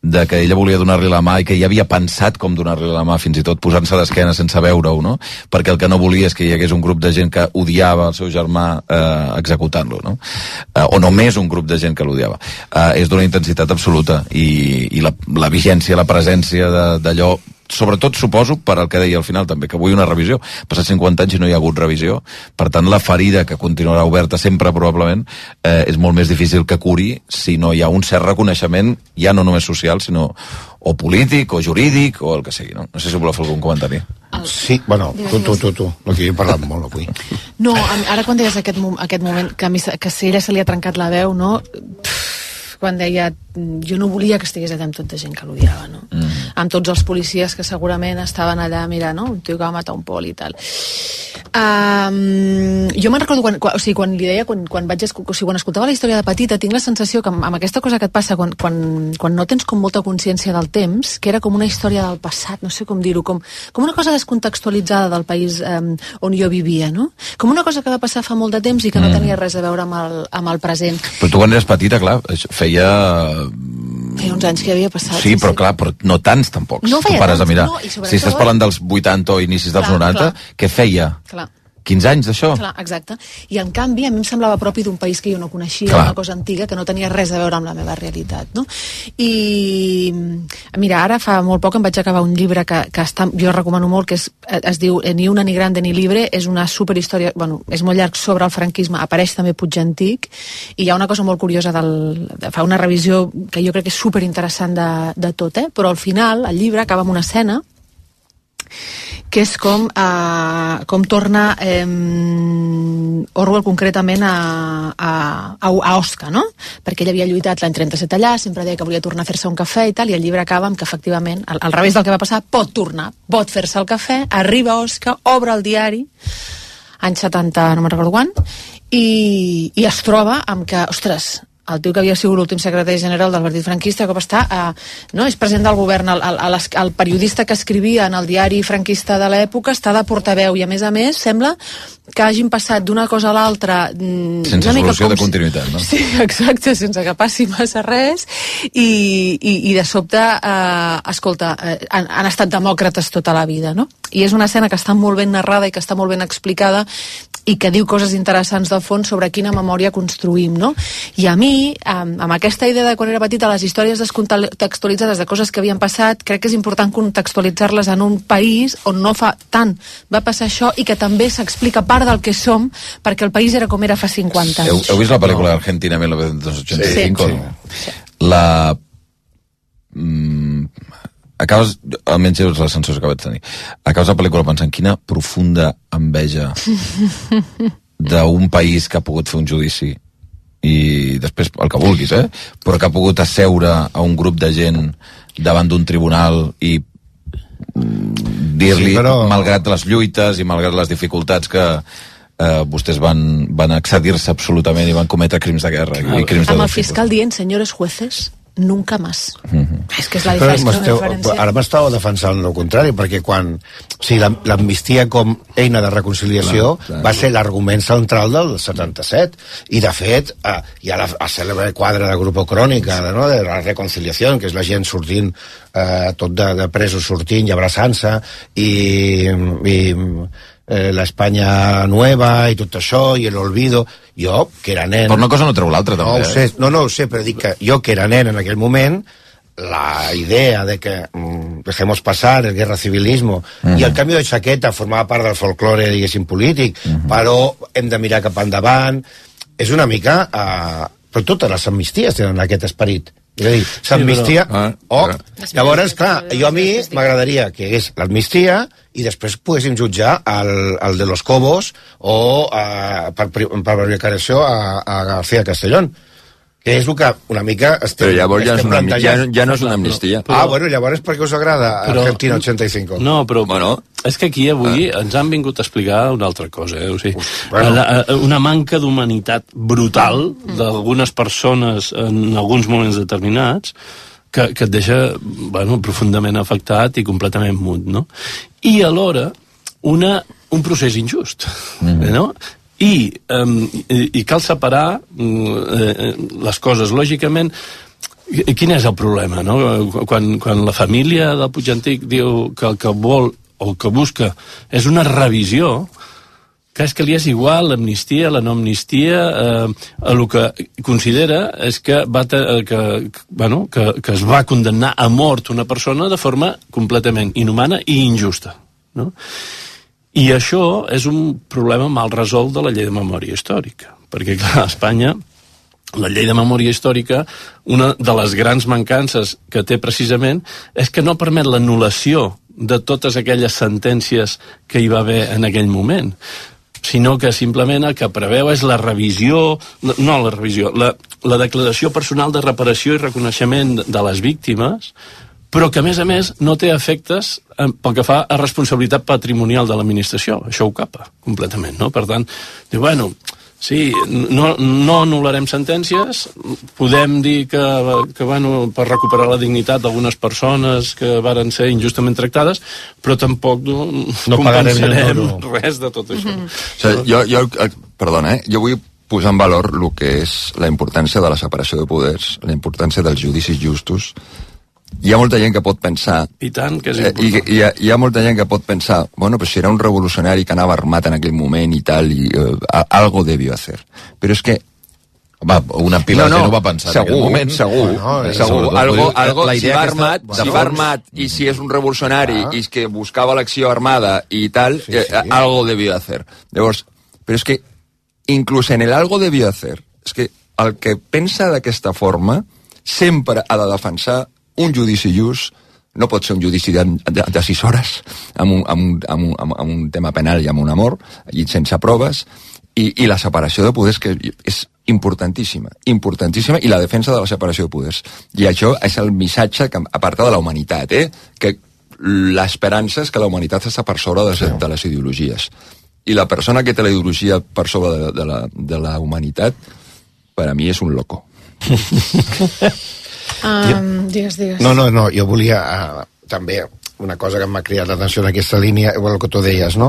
[SPEAKER 3] de que ella volia donar-li la mà i que ja havia pensat com donar-li la mà, fins i tot posant-se d'esquena sense veure-ho, no? Perquè el que no volia és que hi hagués un grup de gent que odiava el seu germà eh, executant-lo, no? Eh, o només un grup de gent que l'odiava. Eh, és d'una intensitat absoluta absoluta i, i la, la vigència, la presència d'allò sobretot suposo per al que deia al final també, que vull una revisió. passat 50 anys i no hi ha hagut revisió, per tant la ferida que continuarà oberta sempre probablement eh, és molt més difícil que curi si no hi ha un cert reconeixement ja no només social, sinó o polític o jurídic o el que sigui. No, no sé si voleu fer algun comentari.
[SPEAKER 18] Sí, bueno, tu, tu, tu, tu, no que he parlat molt avui.
[SPEAKER 15] No, ara quan deies aquest, aquest moment que, a mi, que si ella se li ha trencat la veu, no? Pff, quan deia mm, jo no volia que estigués allà amb tota gent que l'odiava, no? Mm amb tots els policies que segurament estaven allà, mira, no? un tio que va matar un poli i tal. Um, jo me'n recordo quan, quan, o sigui, quan li deia, quan, quan vaig, o sigui, quan escoltava la història de petita, tinc la sensació que amb, amb aquesta cosa que et passa quan, quan, quan no tens com molta consciència del temps, que era com una història del passat, no sé com dir-ho, com, com una cosa descontextualitzada del país um, on jo vivia, no? Com una cosa que va passar fa molt de temps i que mm. no tenia res a veure amb el, amb el present.
[SPEAKER 3] Però tu quan eres petita, clar, feia
[SPEAKER 15] Feia uns anys que havia passat.
[SPEAKER 3] Sí, però clar, però no tants tampoc. No
[SPEAKER 15] feia tants, a mirar. no. I
[SPEAKER 3] si estàs parlant dels 80 o inicis dels clar, 90, clar. què feia? Clar. 15 anys d'això.
[SPEAKER 15] Clar, exacte. I en canvi, a mi em semblava propi d'un país que jo no coneixia, Clar. una cosa antiga que no tenia res a veure amb la meva realitat, no? I mira, ara fa molt poc em vaig acabar un llibre que, que està, jo recomano molt, que es, es diu eh, Ni una ni grande ni libre, és una superhistòria, bueno, és molt llarg sobre el franquisme, apareix també Puig Antic, i hi ha una cosa molt curiosa del, de, fa una revisió que jo crec que és superinteressant de, de tot, eh? però al final el llibre acaba amb una escena que és com, eh, com torna eh, Orwell concretament a, a, a, a Osca, no? Perquè ell havia lluitat l'any 37 allà, sempre deia que volia tornar a fer-se un cafè i tal, i el llibre acaba amb que efectivament, al, al revés del que va passar, pot tornar, pot fer-se el cafè, arriba a Osca, obre el diari, any 70, no me'n recordo quan, i, i es troba amb que, ostres, el tio que havia sigut l'últim secretari general del partit franquista, que va estar, a, no, és president del govern, el, el, el periodista que escrivia en el diari franquista de l'època està de portaveu, i a més a més sembla que hagin passat d'una cosa a l'altra
[SPEAKER 3] mm, sense una mica com... de continuïtat, no?
[SPEAKER 15] Sí, exacte, sense que passi massa res i, i, i de sobte eh, escolta, eh, han, han estat demòcrates tota la vida, no? I és una escena que està molt ben narrada i que està molt ben explicada i que diu coses interessants de fons sobre quina memòria construïm, no? I a mi, amb, amb aquesta idea de quan era petita, les històries descontextualitzades de coses que havien passat, crec que és important contextualitzar-les en un país on no fa tant va passar això i que també s'explica part del que som perquè el país era com era fa 50 anys. Heu,
[SPEAKER 3] heu vist la pel·lícula no. Argentina 1985? Sí, sí. sí. La... Mm, acabes, almenys és la sensació que vaig tenir, acabes la pel·lícula pensant quina profunda enveja d'un país que ha pogut fer un judici i després el que vulguis, eh? però que ha pogut asseure a un grup de gent davant d'un tribunal i mm, dir-li, sí, però... malgrat les lluites i malgrat les dificultats que, eh, uh, vostès van, van accedir-se absolutament i van cometre crims de guerra i, i
[SPEAKER 15] crims de Amb el fiscal dient, senyores jueces, nunca más. Mm -hmm. És que és la diferència. Esteu, diferència.
[SPEAKER 18] Ara m'estava defensant el contrari, perquè quan o sigui, l'amnistia com eina de reconciliació clar, clar. va ser l'argument central del 77. I, de fet, eh, hi ha la, la cèlebre quadra de Grupo Crònica, no? de la reconciliació, que és la gent sortint, eh, tot de, de presos sortint i abraçant-se, i, i eh, Espanya Nueva i tot això, i l'Olvido, jo, que era nen... Però una
[SPEAKER 3] cosa no treu l'altra, també.
[SPEAKER 18] No, eh? sé, no, no ho sé, però dic que jo, que era nen en aquell moment, la idea de que mm, dejemos pasar el guerra civilismo uh -huh. i el canvi de xaqueta formava part del folklore, diguéssim, polític, uh -huh. però hem de mirar cap endavant... És una mica... Eh, però totes les amnisties tenen aquest esperit és a dir, s'amnistia... Sí, però... Ah, o, ah, llavors, clar, jo a mi m'agradaria que hi hagués l'amnistia i després poguéssim jutjar el, el de los Cobos o a, eh, per, per això a, a García Castellón. Mm que és el que una mica
[SPEAKER 3] estem
[SPEAKER 18] Però
[SPEAKER 3] llavors ja,
[SPEAKER 18] és una,
[SPEAKER 3] ja, ja no és una amnistia. Ah, però... Ah,
[SPEAKER 18] bueno, llavors per què us agrada però... Argentina 85?
[SPEAKER 19] No, però bueno. és que aquí avui ah. ens han vingut a explicar una altra cosa, eh? o sigui, Uf, bueno. la, una manca d'humanitat brutal d'algunes persones en alguns moments determinats que, que et deixa bueno, profundament afectat i completament mut, no? I alhora, una, un procés injust, mm. no? I, um, i, i cal separar mm, eh, les coses. Lògicament, quin és el problema, no? Quan, quan la família del Puig Antic diu que el que vol o el que busca és una revisió, que és que li és igual l'amnistia, la no amnistia, eh, el que considera és que, va eh, que, bueno, que, que es va condemnar a mort una persona de forma completament inhumana i injusta. No? I això és un problema mal resolt de la llei de memòria històrica, perquè, clar, a Espanya la llei de memòria històrica, una de les grans mancances que té precisament és que no permet l'anul·lació de totes aquelles sentències que hi va haver en aquell moment sinó que simplement el que preveu és la revisió, no la revisió, la, la declaració personal de reparació i reconeixement de les víctimes, però que, a més a més, no té efectes eh, pel que fa a responsabilitat patrimonial de l'administració. Això ho capa completament, no? Per tant, diu, bueno, Sí, no, no anul·larem sentències, podem dir que, que bueno, per recuperar la dignitat d'algunes persones que varen ser injustament tractades, però tampoc no, no compensarem res de tot això. Mm -hmm. o
[SPEAKER 3] sigui, jo, jo, eh, perdona, eh? jo vull posar en valor el que és la importància de la separació de poders, la importància dels judicis justos, hi ha molta gent que pot pensar... I tant, que és eh, important. Eh, hi, hi, ha, hi ha molta gent que pot pensar, bueno, però si era un revolucionari que anava armat en aquell moment i tal, i eh, algo debió hacer. Però és que va, una
[SPEAKER 19] pila no, no, de va pensar segur, en aquell moment. Segur, no, no, eh, segur. Algo, algo, la idea si va armat, aquesta, si va armat i si és un revolucionari ah. i que buscava l'acció armada i tal, sí, eh, sí. Eh, algo debió hacer. Llavors,
[SPEAKER 3] però és que inclús en el algo debió hacer, és que el que pensa d'aquesta forma sempre ha de defensar un judici just no pot ser un judici de, de, de sis hores amb un, amb, un, amb, un, amb un tema penal i amb un amor i sense proves i, i la separació de poders que és importantíssima, importantíssima, i la defensa de la separació de poders. I això és el missatge que, a part de la humanitat, eh? que l'esperança és que la humanitat està per sobre de, sí. de les ideologies. I la persona que té la ideologia per sobre de, de, la, de la humanitat, per a mi és un loco.
[SPEAKER 18] Digues, digues. No, no, no, jo volia uh, també una cosa que m'ha criat l'atenció en aquesta línia, igual que tu deies, no?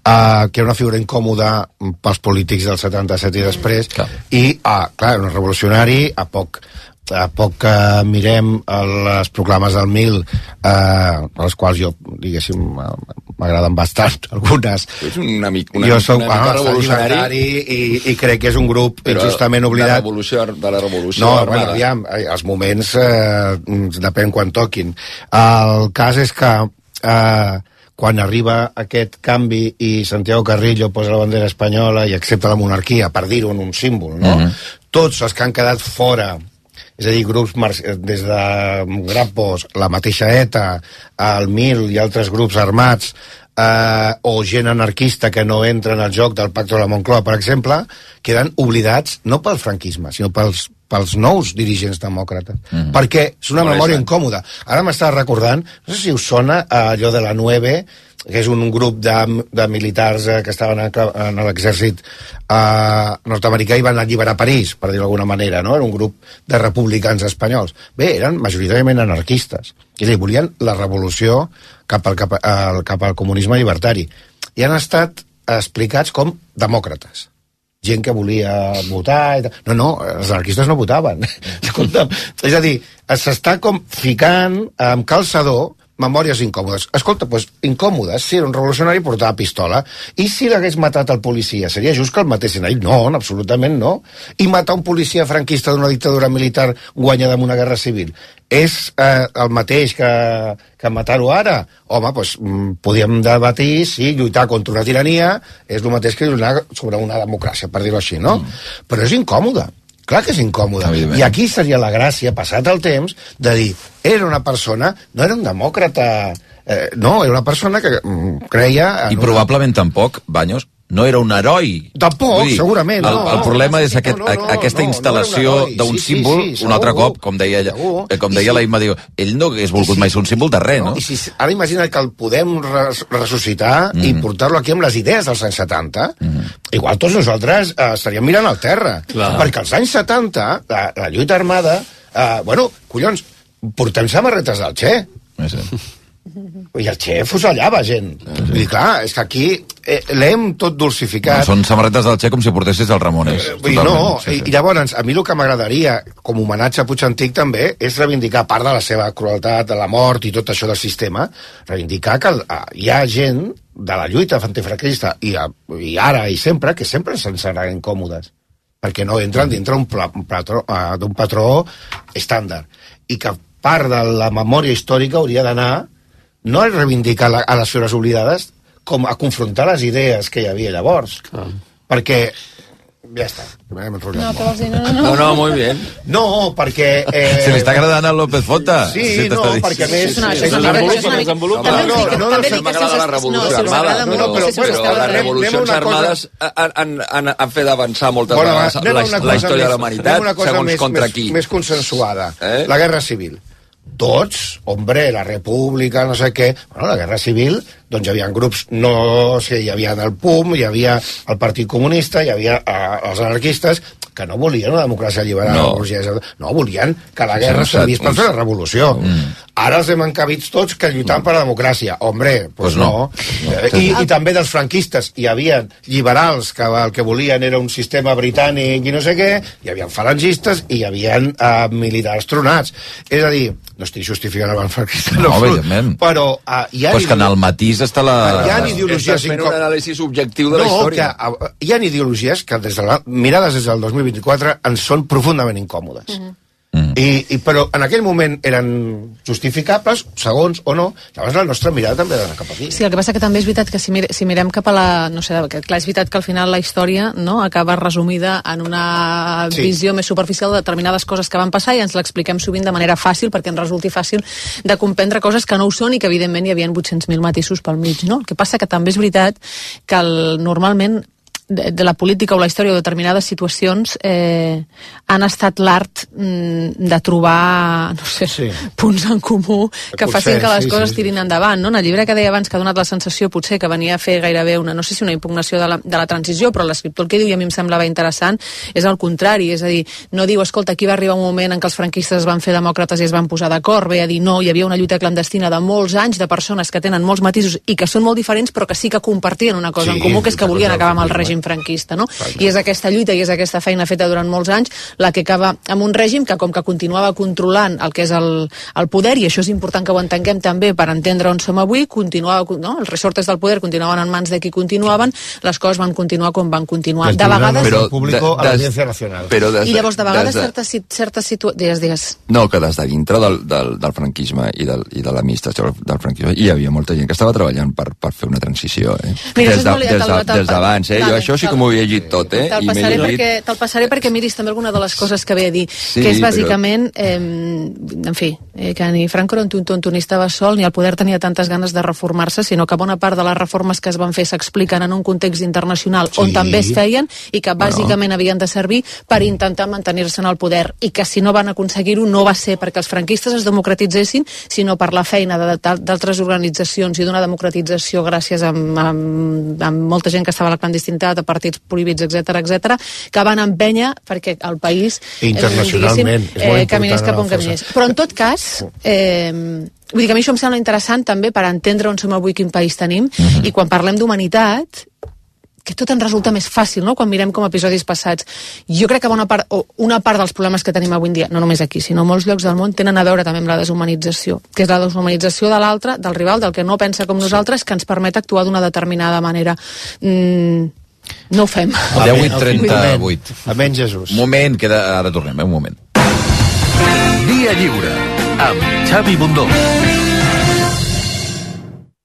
[SPEAKER 18] Uh, que era una figura incòmoda pels polítics del 77 i després, mm, i, uh, clar, un revolucionari, a poc a poc que mirem les proclames del Mil, eh, les quals jo, diguéssim, m'agraden bastant, algunes.
[SPEAKER 3] És
[SPEAKER 18] un
[SPEAKER 3] amic,
[SPEAKER 18] una, jo soc, una
[SPEAKER 3] mica
[SPEAKER 18] ah, revolucionari. I, i crec que és un grup Però justament oblidat. De la
[SPEAKER 3] revolució, de la
[SPEAKER 18] revolució no, armada. Bueno, aviam, els moments eh, depèn quan toquin. El cas és que eh, quan arriba aquest canvi i Santiago Carrillo posa la bandera espanyola i accepta la monarquia, per dir-ho en un símbol, no? Uh mhm. -huh. Tots els que han quedat fora és a dir, grups eh, des de Grappos, la mateixa ETA, el MIL i altres grups armats, eh, o gent anarquista que no entra en el joc del Pacte de la Moncloa, per exemple, queden oblidats no pel franquisme, sinó pels pels nous dirigents demòcrates, mm -hmm. perquè és una Molt memòria incòmoda. Ara m'estava recordant, no sé si us sona allò de la 9, que és un grup de, de militars eh, que estaven en l'exèrcit eh, nord-americà i van alliberar París, per dir-ho d'alguna manera, no? Era un grup de republicans espanyols. Bé, eren majoritàriament anarquistes, i li volien la revolució cap al, cap, al, cap al comunisme llibertari. I han estat explicats com demòcrates gent que volia votar... I tal. No, no, els anarquistes no votaven. Escolta'm, és a dir, s'està com ficant amb calçador memòries incòmodes. Escolta, doncs, incòmodes, si era un revolucionari portava pistola, i si l'hagués matat el policia, seria just que el matessin ell? No, absolutament no. I matar un policia franquista d'una dictadura militar guanyada en una guerra civil és eh, el mateix que, que matar-ho ara? Home, doncs mm, podríem debatir si lluitar contra una tirania és el mateix que lluitar sobre una democràcia, per dir-ho així, no? Mm. Però és incòmode. Clar que és incòmode. I aquí seria la gràcia, passat el temps, de dir, era una persona, no era un demòcrata... Eh, no, era una persona que mm, creia...
[SPEAKER 3] I probablement una... tampoc, Banyos, no era un heroi.
[SPEAKER 18] Tampoc, dir, segurament.
[SPEAKER 3] El, no, el problema no, és aquest, no, no, aquesta no, instal·lació no d'un sí, símbol, sí, sí, un altre cop, com deia, ella, eh, com deia si, la Imma, diu, ell no hauria volgut si, mai ser un símbol de res, no?
[SPEAKER 18] no?
[SPEAKER 3] I si,
[SPEAKER 18] ara imagina que el podem res, ressuscitar mm -hmm. i portar-lo aquí amb les idees dels anys 70, mm -hmm. igual tots nosaltres eh, estaríem mirant al terra. Clar. Perquè als anys 70, la, la lluita armada, eh, bueno, collons, portem samarretes del Che. Sí. I el xef fusellava gent. Sí. I clar, és que aquí eh, l'hem tot dulcificat. No,
[SPEAKER 3] són samarretes del xef com si portessis el Ramones.
[SPEAKER 18] Eh, i no, sí, sí. i llavors, a mi el que m'agradaria, com a homenatge a Puig també, és reivindicar part de la seva crueltat, de la mort i tot això del sistema, reivindicar que ah, hi ha gent de la lluita antifranquista i, ah, i ara i sempre, que sempre se'n seran incòmodes perquè no entren dintre ah, d'un patró, patró estàndard i que part de la memòria històrica hauria d'anar no a reivindicar la, a les figures oblidades com a confrontar les idees que hi havia llavors. Ah. Perquè ja està.
[SPEAKER 15] No,
[SPEAKER 3] que vols dir? No, no, no. no, no, molt
[SPEAKER 18] bé. No, perquè... Eh... Se li
[SPEAKER 3] està agradant a López
[SPEAKER 19] Fota. Sí, sí no, perquè a més... Sí, sí, sí. Això és una revolució una mica... No, no, no, no, no, no, les revolucions armades, no, eh, no, eh, però, però, però les revolucions armades han, han, han fet avançar moltes bueno, vegades la, la història de la humanitat, segons més, contra
[SPEAKER 18] qui. Més consensuada, eh? la Guerra Civil tots, hombre, la república, no sé què... Bueno, la guerra civil doncs hi havia grups, no o sé, sigui, hi havia el PUM, hi havia el Partit Comunista, hi havia eh, els anarquistes, que no volien una democràcia liberal, no, no volien que la guerra servís per fer la mm. revolució. Mm. Ara els hem encabit tots que lluitant mm. per la democràcia. Hombre, doncs pues no. no. no. Eh, I, I també dels franquistes. Hi havia liberals que el que volien era un sistema britànic i no sé què, hi havia falangistes i hi havia uh, militars tronats. És a dir, no estic justificant el franquista,
[SPEAKER 3] no, no
[SPEAKER 18] però eh, hi
[SPEAKER 3] ha... Però és
[SPEAKER 18] que en
[SPEAKER 3] el matís vist està
[SPEAKER 18] la... Hi ha ideologies... Estàs fent un anàlisi
[SPEAKER 19] subjectiu
[SPEAKER 18] de
[SPEAKER 19] no, la
[SPEAKER 18] història. No, que hi ha ideologies que des de la, mirades des del 2024 ens són profundament incòmodes. Mm -hmm Mm. I, i, però en aquell moment eren justificables, segons o no, llavors la nostra mirada també ha d'anar cap
[SPEAKER 15] aquí. Sí, el que passa que també és veritat que si, mir si mirem cap a la... No sé, que, clar, és veritat que al final la història no, acaba resumida en una sí. visió més superficial de determinades coses que van passar i ens l'expliquem sovint de manera fàcil perquè ens resulti fàcil de comprendre coses que no ho són i que evidentment hi havia 800.000 matisos pel mig, no? El que passa que també és veritat que el, normalment de, la política o la història o determinades situacions eh, han estat l'art mm, de trobar no sé, sí. punts en comú que potser, facin que les sí, coses sí, tirin endavant. No? En el llibre que deia abans que ha donat la sensació potser que venia a fer gairebé una, no sé si una impugnació de la, de la transició, però l'escriptor el que diu i a mi em semblava interessant és el contrari, és a dir, no diu, escolta, aquí va arribar un moment en què els franquistes es van fer demòcrates i es van posar d'acord, ve a dir, no, hi havia una lluita clandestina de molts anys de persones que tenen molts matisos i que són molt diferents però que sí que compartien una cosa sí, en comú, que és que volien acabar amb el règim règim franquista. No? Exacte. I és aquesta lluita i és aquesta feina feta durant molts anys la que acaba amb un règim que com que continuava controlant el que és el, el poder, i això és important que ho entenguem també per entendre on som avui, continuava, no? els resortes del poder continuaven en mans de qui continuaven, les coses van continuar com van continuar.
[SPEAKER 18] De vegades... Però,
[SPEAKER 19] público de, des, a nacional. Però
[SPEAKER 15] des, I llavors, de vegades, des, certes, certes situacions... Digues, digues.
[SPEAKER 3] No, que des de dintre del, del, del franquisme i, del, i de l'administració del franquisme hi havia molta gent que estava treballant per, per fer una transició. Eh? Mira, des d'abans, de, des, de, des eh? Vale. jo això això sí que m'ho havia llegit tot,
[SPEAKER 15] eh? Te'l passaré, llegit... perquè, te passaré perquè miris també alguna de les coses que ve a dir, sí, que és bàsicament, però... eh, en fi, eh, que ni Franco era un tonto ni estava sol, ni el poder tenia tantes ganes de reformar-se, sinó que bona part de les reformes que es van fer s'expliquen en un context internacional sí. on també es feien i que bàsicament bueno. havien de servir per intentar mantenir-se en el poder i que si no van aconseguir-ho no va ser perquè els franquistes es democratitzessin, sinó per la feina d'altres organitzacions i d'una democratització gràcies a, a, a molta gent que estava a la clandestinitat de partits prohibits, etc etc, que van empènyer perquè el país
[SPEAKER 3] eh, internacionalment eh,
[SPEAKER 15] caminés cap on caminés. Però en tot cas, mm. eh, vull dir que a mi això em sembla interessant també per entendre on som avui, quin país tenim, uh mhm. -huh. i quan parlem d'humanitat, que tot ens resulta més fàcil, no?, quan mirem com a episodis passats. Jo crec que bona part, o una part dels problemes que tenim avui en dia, no només aquí, sinó molts llocs del món, tenen a veure també amb la deshumanització, que és la deshumanització de l'altre, del rival, del que no pensa com nosaltres, que ens permet actuar d'una determinada manera. Mm, no ho fem. 38.
[SPEAKER 18] Amén, Jesús.
[SPEAKER 3] Moment, que ara tornem, eh? un moment.
[SPEAKER 6] Dia lliure amb Xavi Bundó.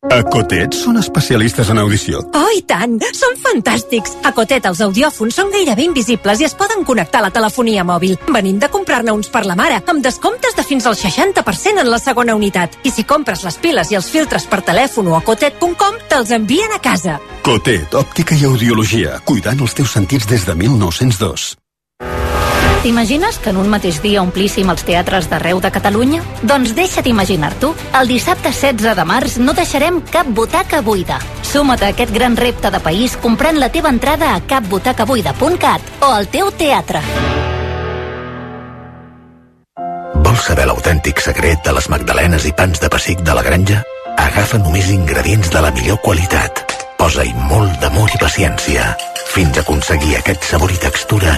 [SPEAKER 6] A Cotet són especialistes en audició.
[SPEAKER 20] Oh, i tant! Són fantàstics! A Cotet els audiòfons són gairebé invisibles i es poden connectar a la telefonia mòbil. Venim de comprar-ne uns per la mare, amb descomptes de fins al 60% en la segona unitat. I si compres les piles i els filtres per telèfon o a cotet.com, te'ls envien a casa.
[SPEAKER 6] Cotet, òptica i audiologia, cuidant els teus sentits des de 1902.
[SPEAKER 20] T'imagines que en un mateix dia omplíssim els teatres d'arreu de Catalunya? Doncs deixa't imaginar-t'ho. El dissabte 16 de març no deixarem cap butaca buida. Suma't a aquest gran repte de país comprant la teva entrada a capbutacabuida.cat o al teu teatre.
[SPEAKER 21] Vols saber l'autèntic secret de les magdalenes i pans de pessic de la granja? Agafa només ingredients de la millor qualitat. Posa-hi molt d'amor i paciència fins a aconseguir aquest sabor i textura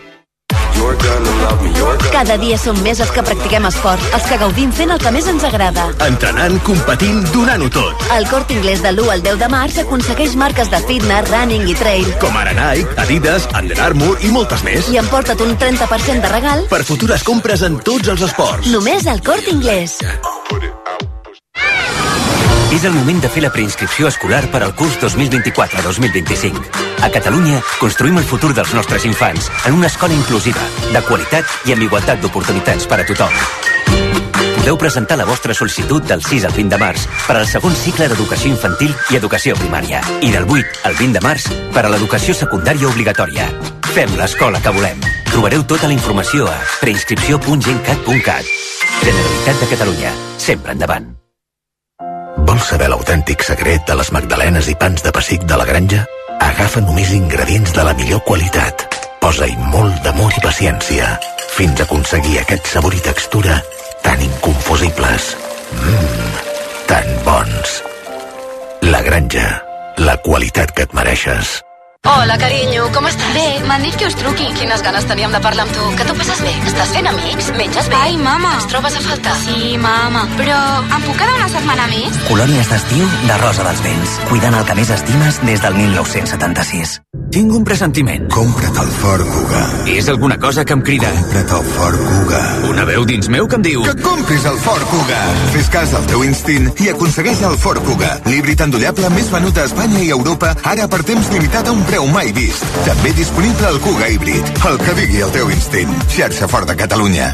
[SPEAKER 8] Cada dia som més els que practiquem esport, els que gaudim fent el que més ens agrada.
[SPEAKER 9] Entrenant, competint, donant-ho tot.
[SPEAKER 8] El Cort Inglés de l'1 al 10 de març aconsegueix marques de fitness, running i trail.
[SPEAKER 9] Com ara Nike, Adidas, Under Armour i moltes més.
[SPEAKER 8] I emporta't un 30% de regal
[SPEAKER 9] per futures compres en tots els esports.
[SPEAKER 8] Només al Cort Inglés. Yeah.
[SPEAKER 6] És el moment de fer la preinscripció escolar per al curs 2024-2025. A Catalunya construïm el futur dels nostres infants en una escola inclusiva, de qualitat i amb igualtat d'oportunitats per a tothom. Podeu presentar la vostra sol·licitud del 6 al 20 de març per al segon cicle d'educació infantil i educació primària i del 8 al 20 de març per a l'educació secundària obligatòria. Fem l'escola que volem. Trobareu tota la informació a preinscripció.gencat.cat. Generalitat de Catalunya. Sempre endavant.
[SPEAKER 21] Vols saber l'autèntic secret de les magdalenes i pans de pessic de la granja? Agafa només ingredients de la millor qualitat. Posa-hi molt d'amor i paciència fins a aconseguir aquest sabor i textura tan inconfusibles. Mmm, tan bons. La granja, la qualitat que et mereixes.
[SPEAKER 15] Hola, carinyo, com estàs? Bé, m'han dit que us truqui.
[SPEAKER 14] Quines ganes teníem de parlar amb tu. Que tu passes bé? Estàs fent amics? Menges bé?
[SPEAKER 15] Ai, mama. Ens
[SPEAKER 14] trobes a faltar?
[SPEAKER 15] Sí, mama. Però em puc quedar una setmana més?
[SPEAKER 20] Colònies d'estiu de Rosa dels Vents. Cuidant el que més estimes des del 1976.
[SPEAKER 6] Tinc un pressentiment. Compra't el Ford Kuga. És alguna cosa que em crida. Compra't el Ford Kuga. Una veu dins meu que em diu... Que compris el Ford Kuga. Fes cas del teu instint i aconsegueix el Ford Kuga. L'híbrid endollable més venut a Espanya i Europa, ara per temps limitat a un preu mai vist. També disponible al Cuga Híbrid. El que digui el teu instint. Xarxa fort de Catalunya.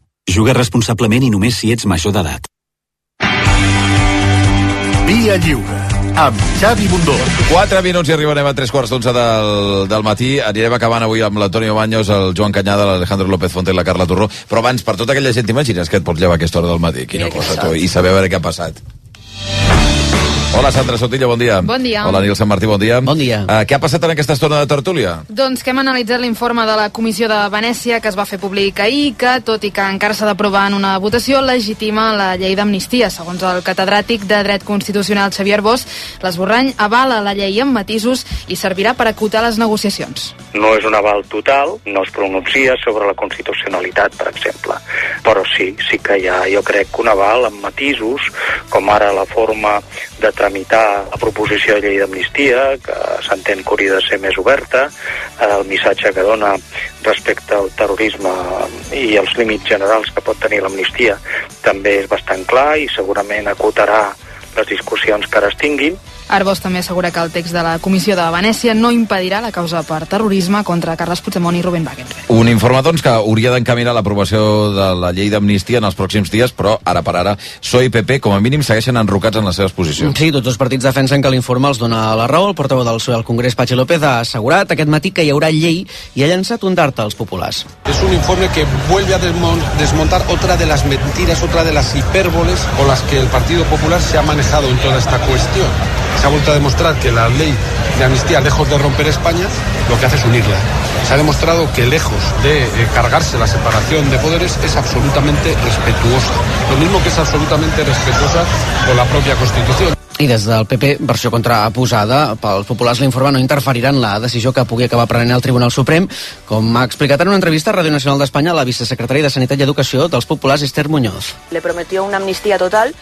[SPEAKER 6] Juga responsablement i només si ets major d'edat. Via Lliure amb Xavi Bundó.
[SPEAKER 3] 4 minuts i arribarem a 3 quarts d'11 del, del matí. Anirem acabant avui amb l'Antonio Baños, el Joan Canyada, l'Alejandro López Fonte i la Carla Torró. Però abans, per tota aquella gent, t'imagines que et pots llevar a aquesta hora del matí? Quina sí, cosa, tu, i saber a veure què ha passat. Hola, Sandra Sotilla, bon dia.
[SPEAKER 15] Bon dia.
[SPEAKER 3] Hola, Nil Sant Martí, bon dia.
[SPEAKER 22] Bon dia. Uh,
[SPEAKER 3] què ha passat en aquesta estona de tertúlia?
[SPEAKER 15] Doncs que hem analitzat l'informe de la Comissió de Venècia que es va fer públic ahir que, tot i que encara s'ha d'aprovar en una votació, legitima la llei d'amnistia. Segons el catedràtic de Dret Constitucional Xavier Bosch, l'esborrany avala la llei amb matisos i servirà per acotar les negociacions.
[SPEAKER 23] No és un aval total, no es pronuncia sobre la constitucionalitat, per exemple, però sí, sí que hi ha, jo crec, un aval amb matisos, com ara la forma de tramitar la proposició de llei d'amnistia, que s'entén que hauria de ser més oberta, eh, el missatge que dona respecte al terrorisme i els límits generals que pot tenir l'amnistia també és bastant clar i segurament acotarà les discussions que ara es tinguin
[SPEAKER 15] Arbós també assegura que el text de la Comissió de Venècia no impedirà la causa per terrorisme contra Carles Puigdemont i Rubén
[SPEAKER 3] Wagensberg. Un informe, doncs, que hauria d'encaminar l'aprovació de la llei d'amnistia en els pròxims dies, però ara per ara PSOE i PP, com a mínim, segueixen enrocats en les seves posicions.
[SPEAKER 24] Sí, tots els partits defensen que l'informe els dona la raó. El portaveu del PSOE al Congrés, Patxi López, ha assegurat aquest matí que hi haurà llei i ha llançat un dart als populars.
[SPEAKER 25] És un informe que vuelve a desmontar otra de las mentiras, otra de las hipérboles con las que el Partido Popular se ha manejado en toda esta cuestión se ha vuelto a demostrar que la ley de amnistía, lejos de romper España, lo que hace es unirla. Se ha demostrado que lejos de eh, cargarse la separación de poderes es absolutamente respetuosa. Lo mismo que es absolutamente respetuosa con la propia Constitución.
[SPEAKER 24] I des del PP, versió contraposada, pels populars l'informa no interferiran la decisió que pugui acabar prenent el Tribunal Suprem, com ha explicat en una entrevista a Ràdio Nacional d'Espanya la vicesecretària de Sanitat i Educació dels populars, Esther Muñoz.
[SPEAKER 26] Le prometió una amnistia total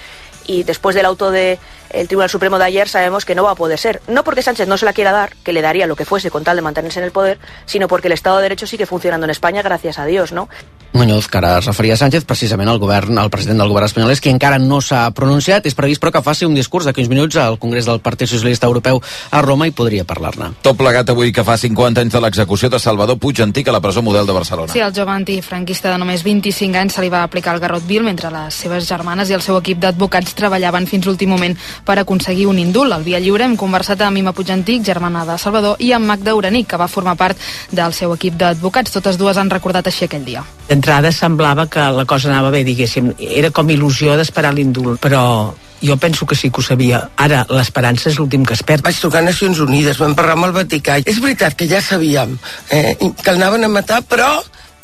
[SPEAKER 26] y después del auto de el Tribunal Supremo de ayer sabemos que no va a poder ser. No porque Sánchez no se la quiera dar, que le daría lo que fuese con tal de mantenerse en el poder, sino porque el Estado de Derecho sigue funcionando en Espanya, gràcies a Dios, no?
[SPEAKER 24] Muñoz, que ara es referia a Sánchez, precisament el govern, el president del govern espanyol és qui encara no s'ha pronunciat. És previst, però, que faci un discurs de 15 minuts al Congrés del Partit Socialista Europeu a Roma i podria parlar-ne.
[SPEAKER 3] Tot plegat avui que fa 50 anys de l'execució de Salvador Puig Antic a la presó model de Barcelona.
[SPEAKER 15] Sí, el jove antifranquista de només 25 anys se li va aplicar el Garrot Vil mentre les seves germanes i el seu equip d'advocats treballaven fins l'últim moment per aconseguir un indult. Al Via Lliure hem conversat amb Ima Puigantic, germana de Salvador, i amb Magda Uranic, que va formar part del seu equip d'advocats. Totes dues han recordat així aquell dia.
[SPEAKER 27] D'entrada semblava que la cosa anava bé, diguéssim. Era com il·lusió d'esperar l'indult, però jo penso que sí que ho sabia. Ara, l'esperança és l'últim que es perd.
[SPEAKER 28] Vaig trucar a Nacions Unides, vam parlar amb el Vaticà. És veritat que ja sabíem eh, que l'anaven a matar, però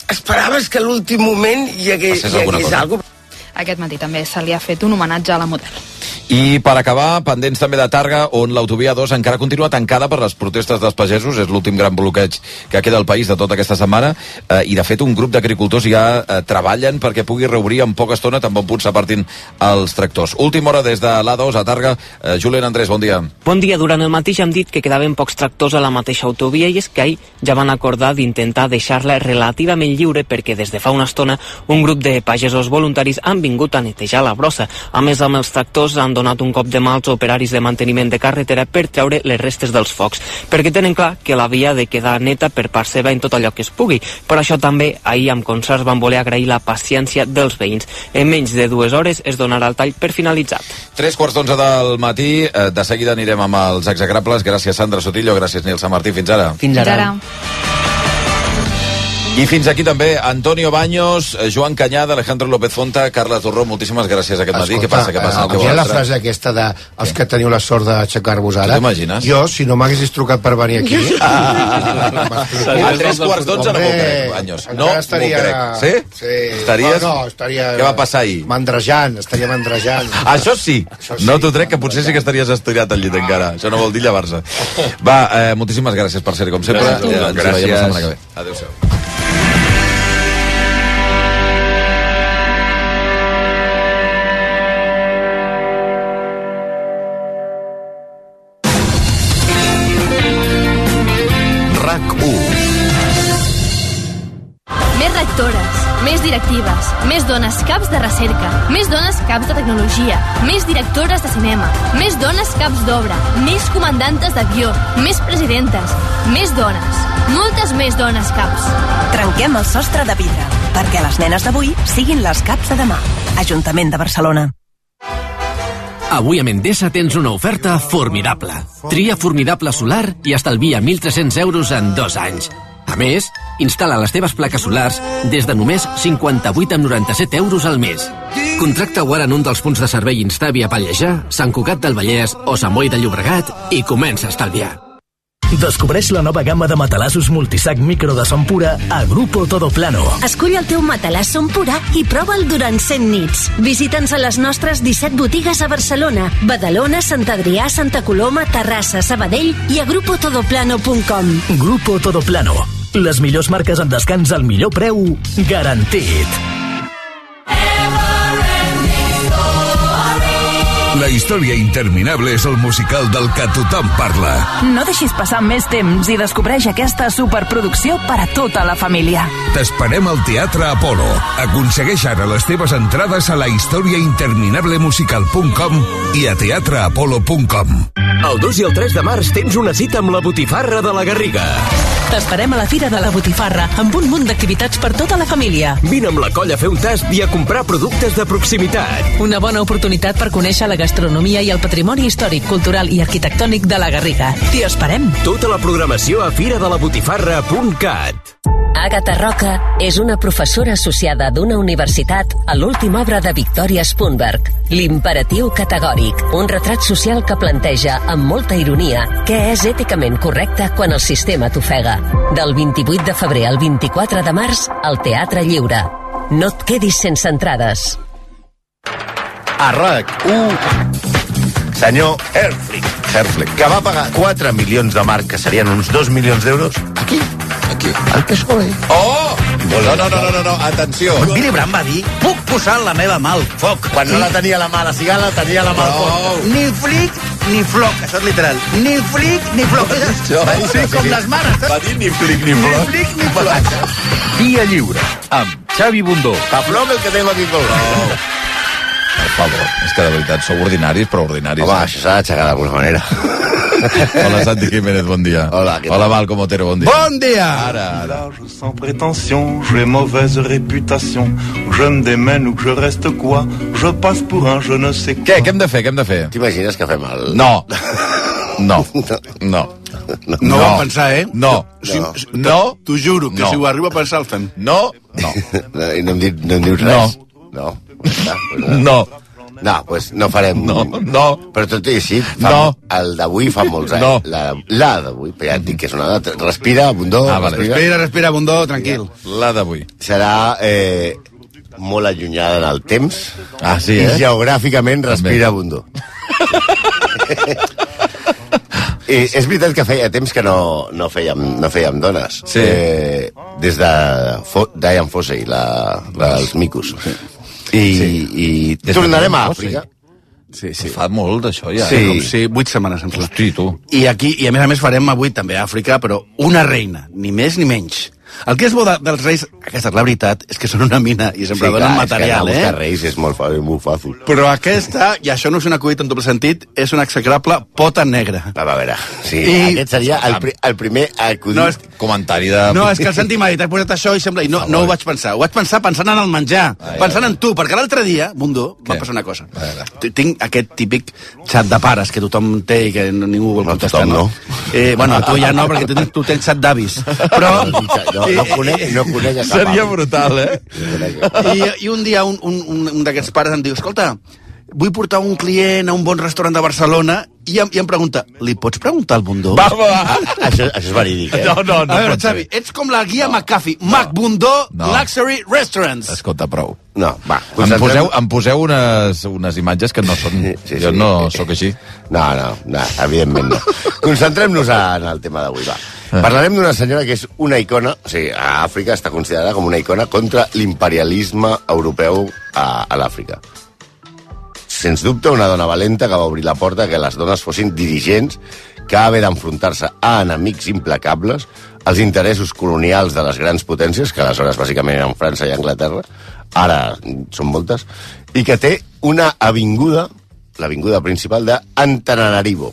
[SPEAKER 28] esperaves que a l'últim moment hi hagués, hi hagués alguna cosa. Algo.
[SPEAKER 15] Aquest matí també se li ha fet un homenatge a la model.
[SPEAKER 3] I per acabar, pendents també de Targa, on l'autovia 2 encara continua tancada per les protestes dels pagesos, és l'últim gran bloqueig que queda al país de tota aquesta setmana, eh, i de fet un grup d'agricultors ja eh, treballen perquè pugui reobrir en poca estona tan bon punt s'apartin els tractors. Última hora des de l'A2 a Targa. Eh, Julen Andrés, bon dia.
[SPEAKER 28] Bon dia. Durant el matí ja hem dit que quedaven pocs tractors a la mateixa autovia i és que ahir ja van acordar d'intentar deixar-la relativament lliure perquè des de fa una estona un grup de pagesos voluntaris han vingut a netejar la brossa. A més, amb els tractors han donat un cop de mà als operaris de manteniment de carretera per treure les restes dels focs, perquè tenen clar que la via de quedar neta per part seva en tot allò que es pugui. Per això també ahir amb concerts van voler agrair la paciència dels veïns. En menys de dues hores es donarà el tall per finalitzat.
[SPEAKER 3] Tres quarts d'onze del matí, eh, de seguida anirem amb els exagrables. Gràcies Sandra Sotillo, gràcies Nil Martí. Fins ara.
[SPEAKER 15] Fins ara. Fins ara.
[SPEAKER 3] I fins aquí també Antonio Baños, eh, Joan Canyada, Alejandro López Fonta, Carles Torró, moltíssimes gràcies aquest matí. Escolta, Què passa? Què passa? Eh,
[SPEAKER 18] Què la frase aquesta de els que teniu la sort d'aixecar-vos
[SPEAKER 3] ara. T'imagines?
[SPEAKER 18] Jo, si no m'haguessis trucat per venir aquí...
[SPEAKER 3] Ah, a tres quarts d'onze no m'ho crec,
[SPEAKER 18] Baños. No estaria... m'ho
[SPEAKER 3] crec. Sí? sí? Estaries... No, no, estaria... Què va passar ahir?
[SPEAKER 18] Mandrejant, estaria mandrejant.
[SPEAKER 3] Això sí. Això sí no t'ho trec, que potser sí que estaries estirat al llit encara. Això no vol dir llevar-se. Va, eh, moltíssimes gràcies per ser com sempre.
[SPEAKER 18] Gràcies. Ens veiem la setmana que ve. Adéu-siau.
[SPEAKER 20] directives, més dones caps de recerca, més dones caps de tecnologia, més directores de cinema, més dones caps d'obra, més comandantes d'avió, més presidentes, més dones, moltes més dones caps. Trenquem el sostre de vidre perquè les nenes d'avui siguin les caps de demà. Ajuntament de Barcelona.
[SPEAKER 6] Avui a Mendesa tens una oferta formidable. Tria formidable solar i estalvia 1.300 euros en dos anys. A més, instal·la les teves plaques solars des de només 58 amb 97 euros al mes. Contracta-ho ara en un dels punts de servei Instàvia Pallejà, Sant Cugat del Vallès o Sant Boi de Llobregat i comença a estalviar. Descobreix la nova gamma de matalassos multisac micro de Sompura pura a Grupo Todo Plano.
[SPEAKER 20] Escull el teu matalàs Sompura pura i prova'l durant 100 nits. Visita'ns a les nostres 17 botigues a Barcelona, Badalona, Sant Adrià, Santa Coloma, Terrassa, Sabadell i a grupotodoplano.com.
[SPEAKER 6] Grupo Todo Plano, les millors marques en descans al millor preu garantit. La història interminable és el musical del que tothom parla.
[SPEAKER 20] No deixis passar més temps i descobreix aquesta superproducció per a tota la família.
[SPEAKER 6] T'esperem al Teatre Apolo. Aconsegueix ara les teves entrades a la historiainterminablemusical.com i a teatreapolo.com. El 2 i el 3 de març tens una cita amb la botifarra de la Garriga.
[SPEAKER 20] T'esperem a la Fira de la Botifarra amb un munt d'activitats per tota la família.
[SPEAKER 6] Vine amb la colla a fer un tast i a comprar productes de proximitat.
[SPEAKER 20] Una bona oportunitat per conèixer la Garriga gastronomia i el patrimoni històric, cultural i arquitectònic de la Garriga. T'hi esperem!
[SPEAKER 6] Tota la programació a Fira de la Botifarra.cat
[SPEAKER 20] Agatha Roca és una professora associada d'una universitat a l'última obra de Victoria Spunberg, L'imperatiu categòric, un retrat social que planteja amb molta ironia què és èticament correcte quan el sistema t'ofega. Del 28 de febrer al 24 de març al Teatre Lliure. No et quedis sense entrades
[SPEAKER 6] a RAC1
[SPEAKER 18] senyor Herflick. Herflick. Que va pagar 4 milions de marc, que serien uns 2 milions d'euros, aquí. Aquí. Al PSOE. Oh! No, no, no, no, no, no. atenció. Però Billy Brandt va dir, puc posar la meva mà al foc. Quan no la tenia la mà, la cigala tenia la mà al foc. Ni flic ni floc, això és literal. Ni flic ni floc. Va dir, sí, com les mares.
[SPEAKER 3] Va dir ni flic ni floc. Ni flic ni
[SPEAKER 18] floc.
[SPEAKER 6] Via lliure, amb Xavi Bundó.
[SPEAKER 18] floc el que
[SPEAKER 3] tengo
[SPEAKER 18] aquí colgado.
[SPEAKER 3] Per favor, és que de veritat sou ordinaris, però ordinaris.
[SPEAKER 18] Home, eh? això s'ha d'aixecar d'alguna manera.
[SPEAKER 3] Hola, Santi Jiménez, bon dia. Hola,
[SPEAKER 18] què tal?
[SPEAKER 3] Hola, com Otero, bon dia.
[SPEAKER 18] Bon dia!
[SPEAKER 19] Ara, ara. Sans prétention, j'ai mauvaise réputation. Je me démène ou que je reste quoi Je passe pour un je ne sais quoi. Què,
[SPEAKER 3] què hem de fer, què hem de fer?
[SPEAKER 18] T'imagines que fem el...
[SPEAKER 3] No. No. No.
[SPEAKER 18] No, no ho pensar, eh?
[SPEAKER 3] No. Si,
[SPEAKER 18] no. no. T'ho juro, que no. si ho arriba a pensar el fem.
[SPEAKER 3] No, no.
[SPEAKER 18] I no em, dit, no em dius
[SPEAKER 3] res? No. No.
[SPEAKER 18] No. No, pues no farem...
[SPEAKER 3] No,
[SPEAKER 18] no. Però tot i així, fa, no. el d'avui fa molts anys. No. La, la d'avui, però ja et dic que és una data. Respira, Bundó. Ah, vale. respira. respira, respira, Bundó, tranquil.
[SPEAKER 3] La d'avui.
[SPEAKER 29] Serà... Eh, molt allunyada en el temps
[SPEAKER 3] ah, sí,
[SPEAKER 29] eh? i geogràficament respira abundó. I és veritat que feia temps que no, no, fèiem, no fèiem dones.
[SPEAKER 3] Sí. Eh,
[SPEAKER 29] des de Fo Diane Fossey, la, la dels micos. Sí. I, sí. i Tornarem a Àfrica. Sí. Sí,
[SPEAKER 3] sí. Fa molt d'això ja.
[SPEAKER 18] Sí, eh? sí, vuit setmanes en
[SPEAKER 3] sembla. Hosti, tu.
[SPEAKER 18] I aquí, i a més a més farem avui també a Àfrica, però una reina, ni més ni menys. El que és bo de, dels Reis, aquesta és la veritat, és que són una mina i sempre sí, donen clar, material,
[SPEAKER 29] és que eh? Reis és molt, fàcil, molt fàcil.
[SPEAKER 18] Però aquesta, i això no és un acudit en doble sentit, és una execrable pota negra.
[SPEAKER 29] A veure, sí. I... Aquest seria el, pri el primer acudit. No, és... Comentari de...
[SPEAKER 18] No, és que
[SPEAKER 29] el
[SPEAKER 18] Santi m'ha posat això i sembla... I no, no ho vaig pensar. Ho vaig pensar pensant en el menjar, ai, ah, pensant en tu, perquè l'altre dia, Mundo, va passar una cosa. Tinc aquest típic xat de pares que tothom té i que ningú vol
[SPEAKER 29] contestar, no? no.
[SPEAKER 18] Eh, bueno, tu ja no, perquè tu tens xat d'avis.
[SPEAKER 29] Però... No, no, conec, no conec
[SPEAKER 3] Seria avi. brutal, eh? I,
[SPEAKER 18] I un dia un, un, un, un d'aquests pares em diu, escolta, vull portar un client a un bon restaurant de Barcelona i em, i em pregunta, li pots preguntar al Bundó?
[SPEAKER 29] Va,
[SPEAKER 18] va, va.
[SPEAKER 29] Ah, això, això és verídic,
[SPEAKER 18] eh? No, no, no. A veure, Xavi, ets com la guia no, McAfee. No, Mac Bundó no. Luxury Restaurants.
[SPEAKER 3] Escolta, prou.
[SPEAKER 29] No, va.
[SPEAKER 3] Em poseu, em poseu unes, unes imatges que no són... Sí, sí, jo no sí. sóc així.
[SPEAKER 29] No, no, no evidentment no. Concentrem-nos en el tema d'avui, va. Ah. Parlarem d'una senyora que és una icona, o sigui, a Àfrica està considerada com una icona contra l'imperialisme europeu a, a l'Àfrica. Sens dubte, una dona valenta que va obrir la porta que les dones fossin dirigents que haver d'enfrontar-se a enemics implacables, als interessos colonials de les grans potències, que aleshores bàsicament eren França i Anglaterra, ara són moltes, i que té una avinguda, l'avinguda principal de Antananarivo,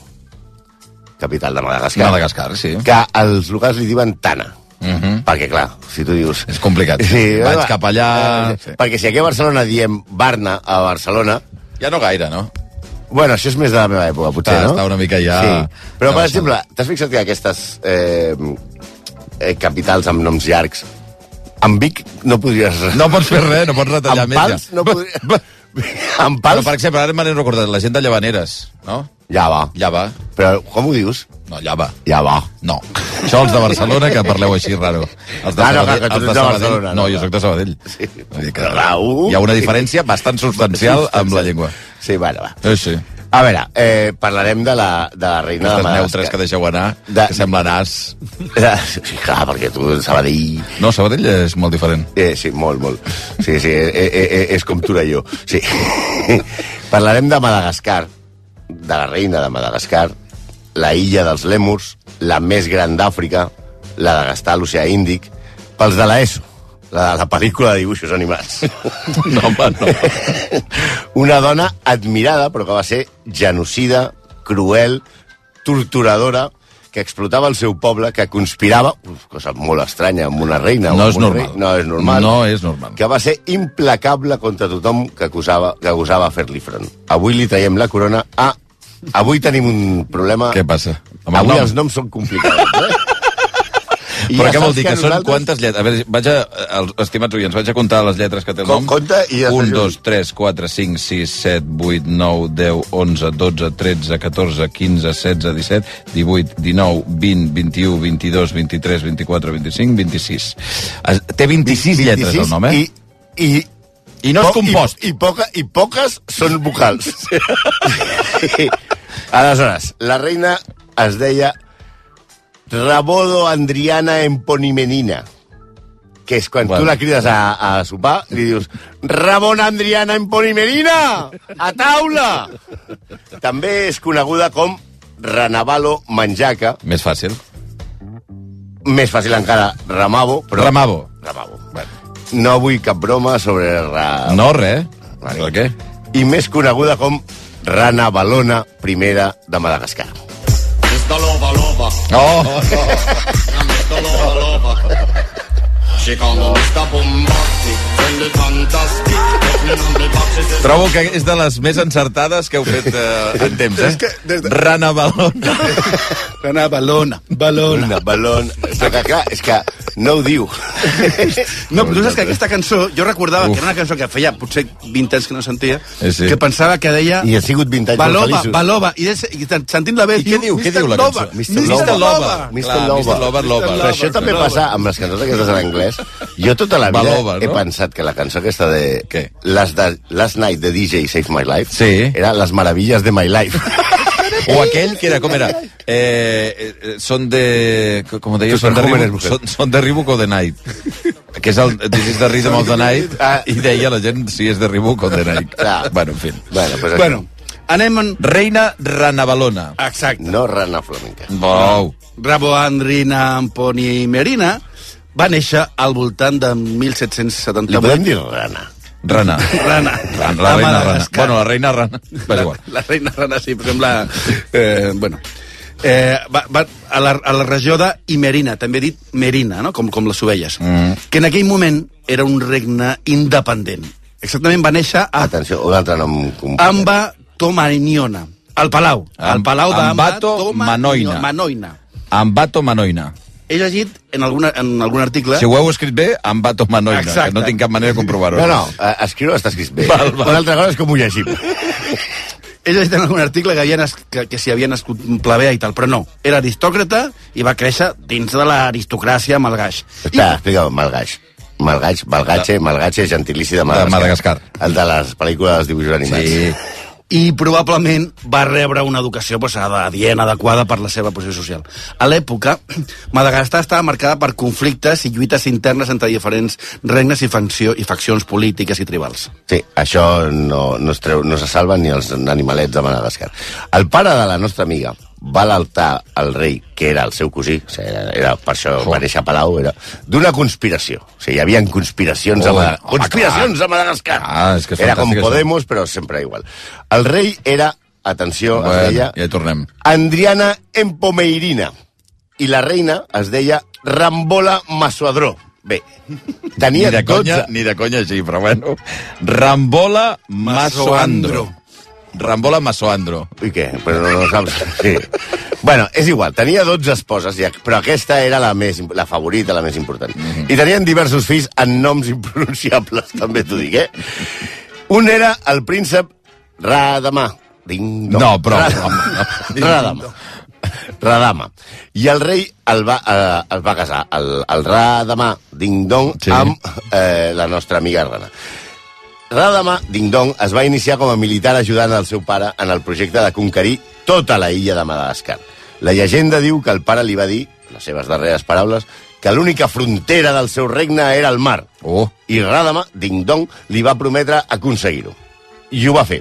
[SPEAKER 29] capital de Madagascar.
[SPEAKER 3] Madagascar, sí.
[SPEAKER 29] Que els locals li diuen Tana. Uh mhm. -huh. Perquè, clar, si tu dius...
[SPEAKER 3] És complicat. Sí, Vaig va, cap allà...
[SPEAKER 29] Eh, sí. Perquè si aquí a Barcelona diem Barna a Barcelona...
[SPEAKER 3] Ja no gaire, no?
[SPEAKER 29] Bueno, això és més de la meva època, potser, està, no?
[SPEAKER 3] Està una mica ja... Sí.
[SPEAKER 29] Però, per exemple, t'has fixat que aquestes eh, eh, capitals amb noms llargs amb Vic no podries...
[SPEAKER 3] No pots fer res, no pots retallar amb
[SPEAKER 29] Pals no podries...
[SPEAKER 3] amb pals? Però, per exemple, ara me n'he recordat, la gent de Llevaneres, no?
[SPEAKER 29] Llava.
[SPEAKER 3] Llava.
[SPEAKER 29] Però com ho dius?
[SPEAKER 3] No, llava.
[SPEAKER 29] Llava.
[SPEAKER 3] No. Això els de Barcelona, que parleu així raro. Els de,
[SPEAKER 29] ah, no, Sabadell, que els de
[SPEAKER 3] Sabadell. No, no, jo sóc de Sabadell. Sí.
[SPEAKER 29] Vull dir que Rau.
[SPEAKER 3] Hi ha una diferència bastant substancial amb la llengua.
[SPEAKER 29] Sí, bueno, va.
[SPEAKER 3] Eh, sí.
[SPEAKER 29] A veure, eh, parlarem de la, de la reina Aquestes
[SPEAKER 3] de Madagascar. neutres que deixeu anar, de... que sembla nas.
[SPEAKER 29] Sí, clar, perquè tu, Sabadell...
[SPEAKER 3] No, Sabadell és molt diferent.
[SPEAKER 29] Eh, sí, molt, molt. Sí, sí, eh, eh, eh, eh és com jo. Sí. parlarem de Madagascar, de la reina de Madagascar, la illa dels lèmurs, la més gran d'Àfrica, la de gastar l'oceà Índic, pels de l'ESO la, la pel·lícula de dibuixos animats. No, home, no. Una dona admirada, però que va ser genocida, cruel, torturadora, que explotava el seu poble, que conspirava, uf, cosa molt estranya, amb una reina...
[SPEAKER 3] No és normal.
[SPEAKER 29] Rei, no és normal.
[SPEAKER 3] No és normal.
[SPEAKER 29] Que va ser implacable contra tothom que, acusava, que acusava fer-li front. Avui li traiem la corona a Avui tenim un problema...
[SPEAKER 3] Què passa?
[SPEAKER 29] Amb Avui nom? els noms són complicats. Eh?
[SPEAKER 3] I Però ja què vol dir? Que, que nosaltres... són quantes lletres? A veure, vaig a, els, estimats oients, vaig a comptar les lletres que té el nom. Compta i ja 1, 2, 3, 4, 5, 6, 7, 8, 9, 10, 11, 12, 13, 14, 15, 16, 17, 18, 19, 20, 21, 22, 23, 24, 25, 26. Té 26, 26 lletres el nom, eh? I, i i no és compost.
[SPEAKER 29] I, i, poca, I poques són vocals. Sí. Aleshores, la reina es deia Rabodo Andriana Emponimenina que és quan bueno. tu la crides a, a sopar, li dius Ramon Andriana Emponimenina, a taula! També és coneguda com Ranavalo Manjaca.
[SPEAKER 3] Més fàcil.
[SPEAKER 29] Més fàcil encara, Ramavo.
[SPEAKER 3] Però... Ramavo.
[SPEAKER 29] Ramavo. Bueno. No vull cap broma sobre... Ra...
[SPEAKER 3] No, res. Vale. Per què?
[SPEAKER 29] I més coneguda com Rana Balona, primera de Madagascar. Oh. No.
[SPEAKER 3] She called me Mr. Boombox. Trobo que és de les més encertades que heu fet eh, en temps, eh? És que des de... Rana Balona.
[SPEAKER 29] Rana Balona. Balona. Rana Balona. Però que, clar, és que no ho diu.
[SPEAKER 18] No, però saps que aquesta cançó, jo recordava Uf. que era una cançó que feia potser 20 anys que no sentia, sí, sí. que pensava que deia...
[SPEAKER 29] I ha sigut 20 anys
[SPEAKER 18] Balova, feliços. Baloba, i, des, i sentint la bé... I
[SPEAKER 3] què diu, què diu la cançó? Mr. Loba. Mr. Loba. Mr. Loba. Mr. Loba. Loba. Loba. Loba.
[SPEAKER 29] Loba. això també passa amb les cançons aquestes en anglès. Jo tota la vida he pensat pensat que la cançó aquesta de... Què? Last, de, Last Night de DJ Save My Life
[SPEAKER 3] sí.
[SPEAKER 29] era Les Maravillas de My Life.
[SPEAKER 3] O aquell que era, com era? Eh, eh, són de... Com deia? deies? Són de, Ribu, són, són de Ribuco de Night. que és el This is the Rhythm of the Night. Ah. I deia la gent si és de Ribuco de Night.
[SPEAKER 29] Ah.
[SPEAKER 3] Bueno, en fi.
[SPEAKER 18] Bueno, pues bueno anem... En... Reina Ranavalona.
[SPEAKER 3] Exacte.
[SPEAKER 29] No Rana Flamenca.
[SPEAKER 3] Wow.
[SPEAKER 18] Rabo Andrina Amponi Merina va néixer al voltant de 1778. Li podem dir
[SPEAKER 29] rana?
[SPEAKER 3] Rana.
[SPEAKER 18] Rana.
[SPEAKER 3] La, la reina rana. Bueno, la reina rana. Va, la,
[SPEAKER 18] la reina rana, sí, però sembla... Eh, bueno. Eh, va, va a, la, a la regió de Imerina, també dit Merina, no? com, com les ovelles, mm. que en aquell moment era un regne independent. Exactament va néixer a... Atenció, un altre nom... Amba Tomaniona, al Palau. al Palau d'Amba Manoina. Manoina. Ambato Manoina he llegit en, alguna, en algun article... Si ho heu escrit bé, em va tot manoina, Exacte. No tinc cap manera de comprovar-ho. No, no, eh, escriure està escrit bé. Val, val. Una altra cosa és com ho llegim. he llegit en algun article que, havia que, que s'hi havia nascut plebea i tal, però no. Era aristòcrata i va créixer dins de l'aristocràcia malgaix. Espera, I... explica malgaix. Malgaix, malgatxe, malgatxe, gentilici de Madagascar. De Madagascar. El de les pel·lícules dels dibuixos animats. Sí i probablement va rebre una educació pues, adient, adequada per la seva posició social. A l'època, Madagascar estava marcada per conflictes i lluites internes entre diferents regnes i, fancio, i faccions polítiques i tribals. Sí, això no, no, es treu, no se salva ni els animalets de Madagascar. El pare de la nostra amiga, va alertar el rei, que era el seu cosí, o sigui, era, per això oh. va néixer a Palau, era d'una conspiració. O sigui, hi havia conspiracions, oh, a, Madagascar. Home, conspiracions clar. a Madagascar. Ah, és que era com Podemos, però sempre igual. El rei era, atenció, bueno, es deia... Ja tornem. Andriana Empomeirina. I la reina es deia Rambola Masuadró. Bé, tenia ni de 12... Conya, ni de conya, sí, però bueno. Rambola Masuandro. Masuandro Rambola Masoandro. I què? Però no, no saps... Sí. Bueno, és igual, tenia 12 esposes, però aquesta era la, més, la favorita, la més important. Mm -hmm. I tenien diversos fills amb noms impronunciables, també t'ho dic, eh? Un era el príncep Radamà. Ding dong. No, però... Radamà. Radamà. Radama. I el rei el va, eh, el va casar, el, el Radama Ding Dong, sí. amb eh, la nostra amiga Rana. Radama Dong es va iniciar com a militar ajudant al seu pare en el projecte de conquerir tota la illa de Madagascar. La llegenda diu que el pare li va dir, les seves darreres paraules, que l'única frontera del seu regne era el mar. Oh. I Radama Dong li va prometre aconseguir-ho. I ho va fer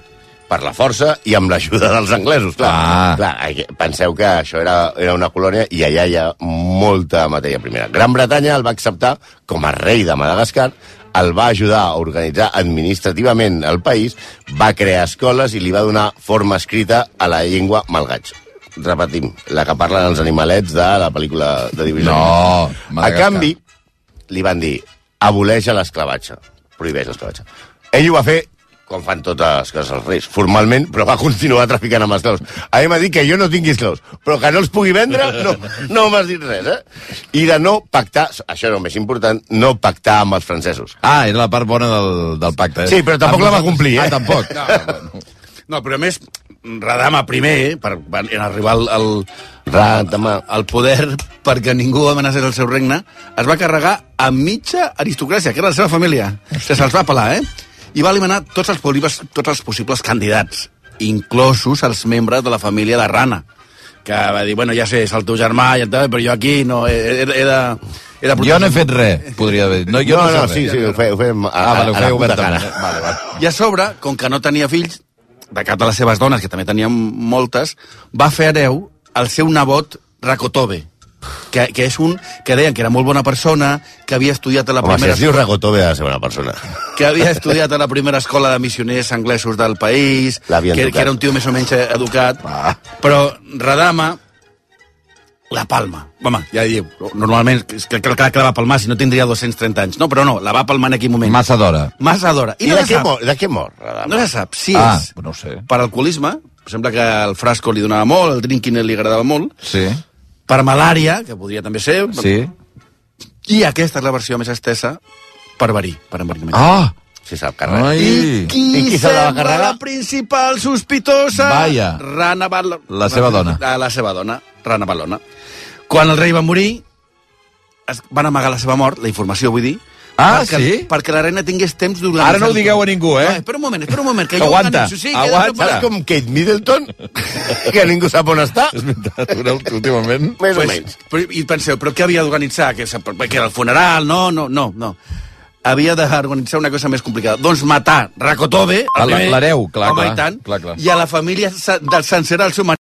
[SPEAKER 18] per la força i amb l'ajuda dels anglesos, clar. Ah. clar. Penseu que això era, era una colònia i allà hi ha molta matèria primera. Gran Bretanya el va acceptar com a rei de Madagascar el va ajudar a organitzar administrativament el país, va crear escoles i li va donar forma escrita a la llengua malgaig. Repetim, la que parlen els animalets de la pel·lícula de Divisió. No! A canvi, li van dir, aboleix l'esclavatge. Prohibeix l'esclavatge. Ell ho va fer com fan totes les coses als reis, formalment, però va continuar traficant amb els A mi m'ha dit que jo no tingui esclaus, però que no els pugui vendre, no, no m'has dit res, eh? I de no pactar, això és el més important, no pactar amb els francesos. Ah, és la part bona del, del pacte, eh? Sí, però tampoc amb la va ah, complir, eh? Ah, tampoc. No, no, però a més, Radama primer, eh, per, en arribar al, al, Radama. al poder perquè ningú amenacés el seu regne, es va carregar a mitja aristocràcia, que era la seva família. Se se'ls va pelar, eh? i va eliminar tots els, possibles, tots els possibles candidats, inclosos els membres de la família de Rana, que va dir, bueno, ja sé, és el teu germà, i tal, però jo aquí no, he, he de... He de jo no he fet res, podria haver dit. No, jo no, no, no, no sí, res. sí, ho, fe, ho fèiem a, ah, a, a, a, obertament. Vale, vale. I a sobre, com que no tenia fills, de cap de les seves dones, que també tenien moltes, va fer hereu el seu nebot Rakotobe, que, que és un que deien que era molt bona persona, que havia estudiat a la Home, primera... Home, si es diu Ragotó, a ser bona persona. Que havia estudiat a la primera escola de missioners anglesos del país, que, que era un tio més o menys educat, ah. però Radama la palma. Home, ja diu, normalment que, que, que la va palmar si no tindria 230 anys. No, però no, la va palmar en aquell moment. Massa d'hora. Massa d'hora. I, I no de, què mor, de què mor? Radama? No se sap. Sí, ah, és no sé. per alcoholisme. Sembla que el frasco li donava molt, el drinking li agradava molt. Sí per malària, que podria també ser. Sí. I aquesta és la versió més estesa per verí, per enverinament. Ah! Si sap carregar. I qui, I qui se la va La principal sospitosa. Vaja. Rana Balona. La seva dona. La, ah, la seva dona, Rana Balona. Quan el rei va morir, es van amagar la seva mort, la informació vull dir, Ah, perquè, sí? Perquè l'arena tingués temps d'organitzar... Ara no ho digueu a ningú, eh? No, espera un moment, espera un moment, que jo aguanta, organitzo. Sí, aguanta. És com Kate Middleton? que ningú sap on està? És veritat, últimament. Més pues, o menys. Però, I penseu, però què havia d'organitzar? Que, que era el funeral? No, no, no, no. Havia d'organitzar una cosa més complicada. Doncs matar Rakotobe... L'hereu, clar, clar, i clar, clar. I a la família del sencera el seu marit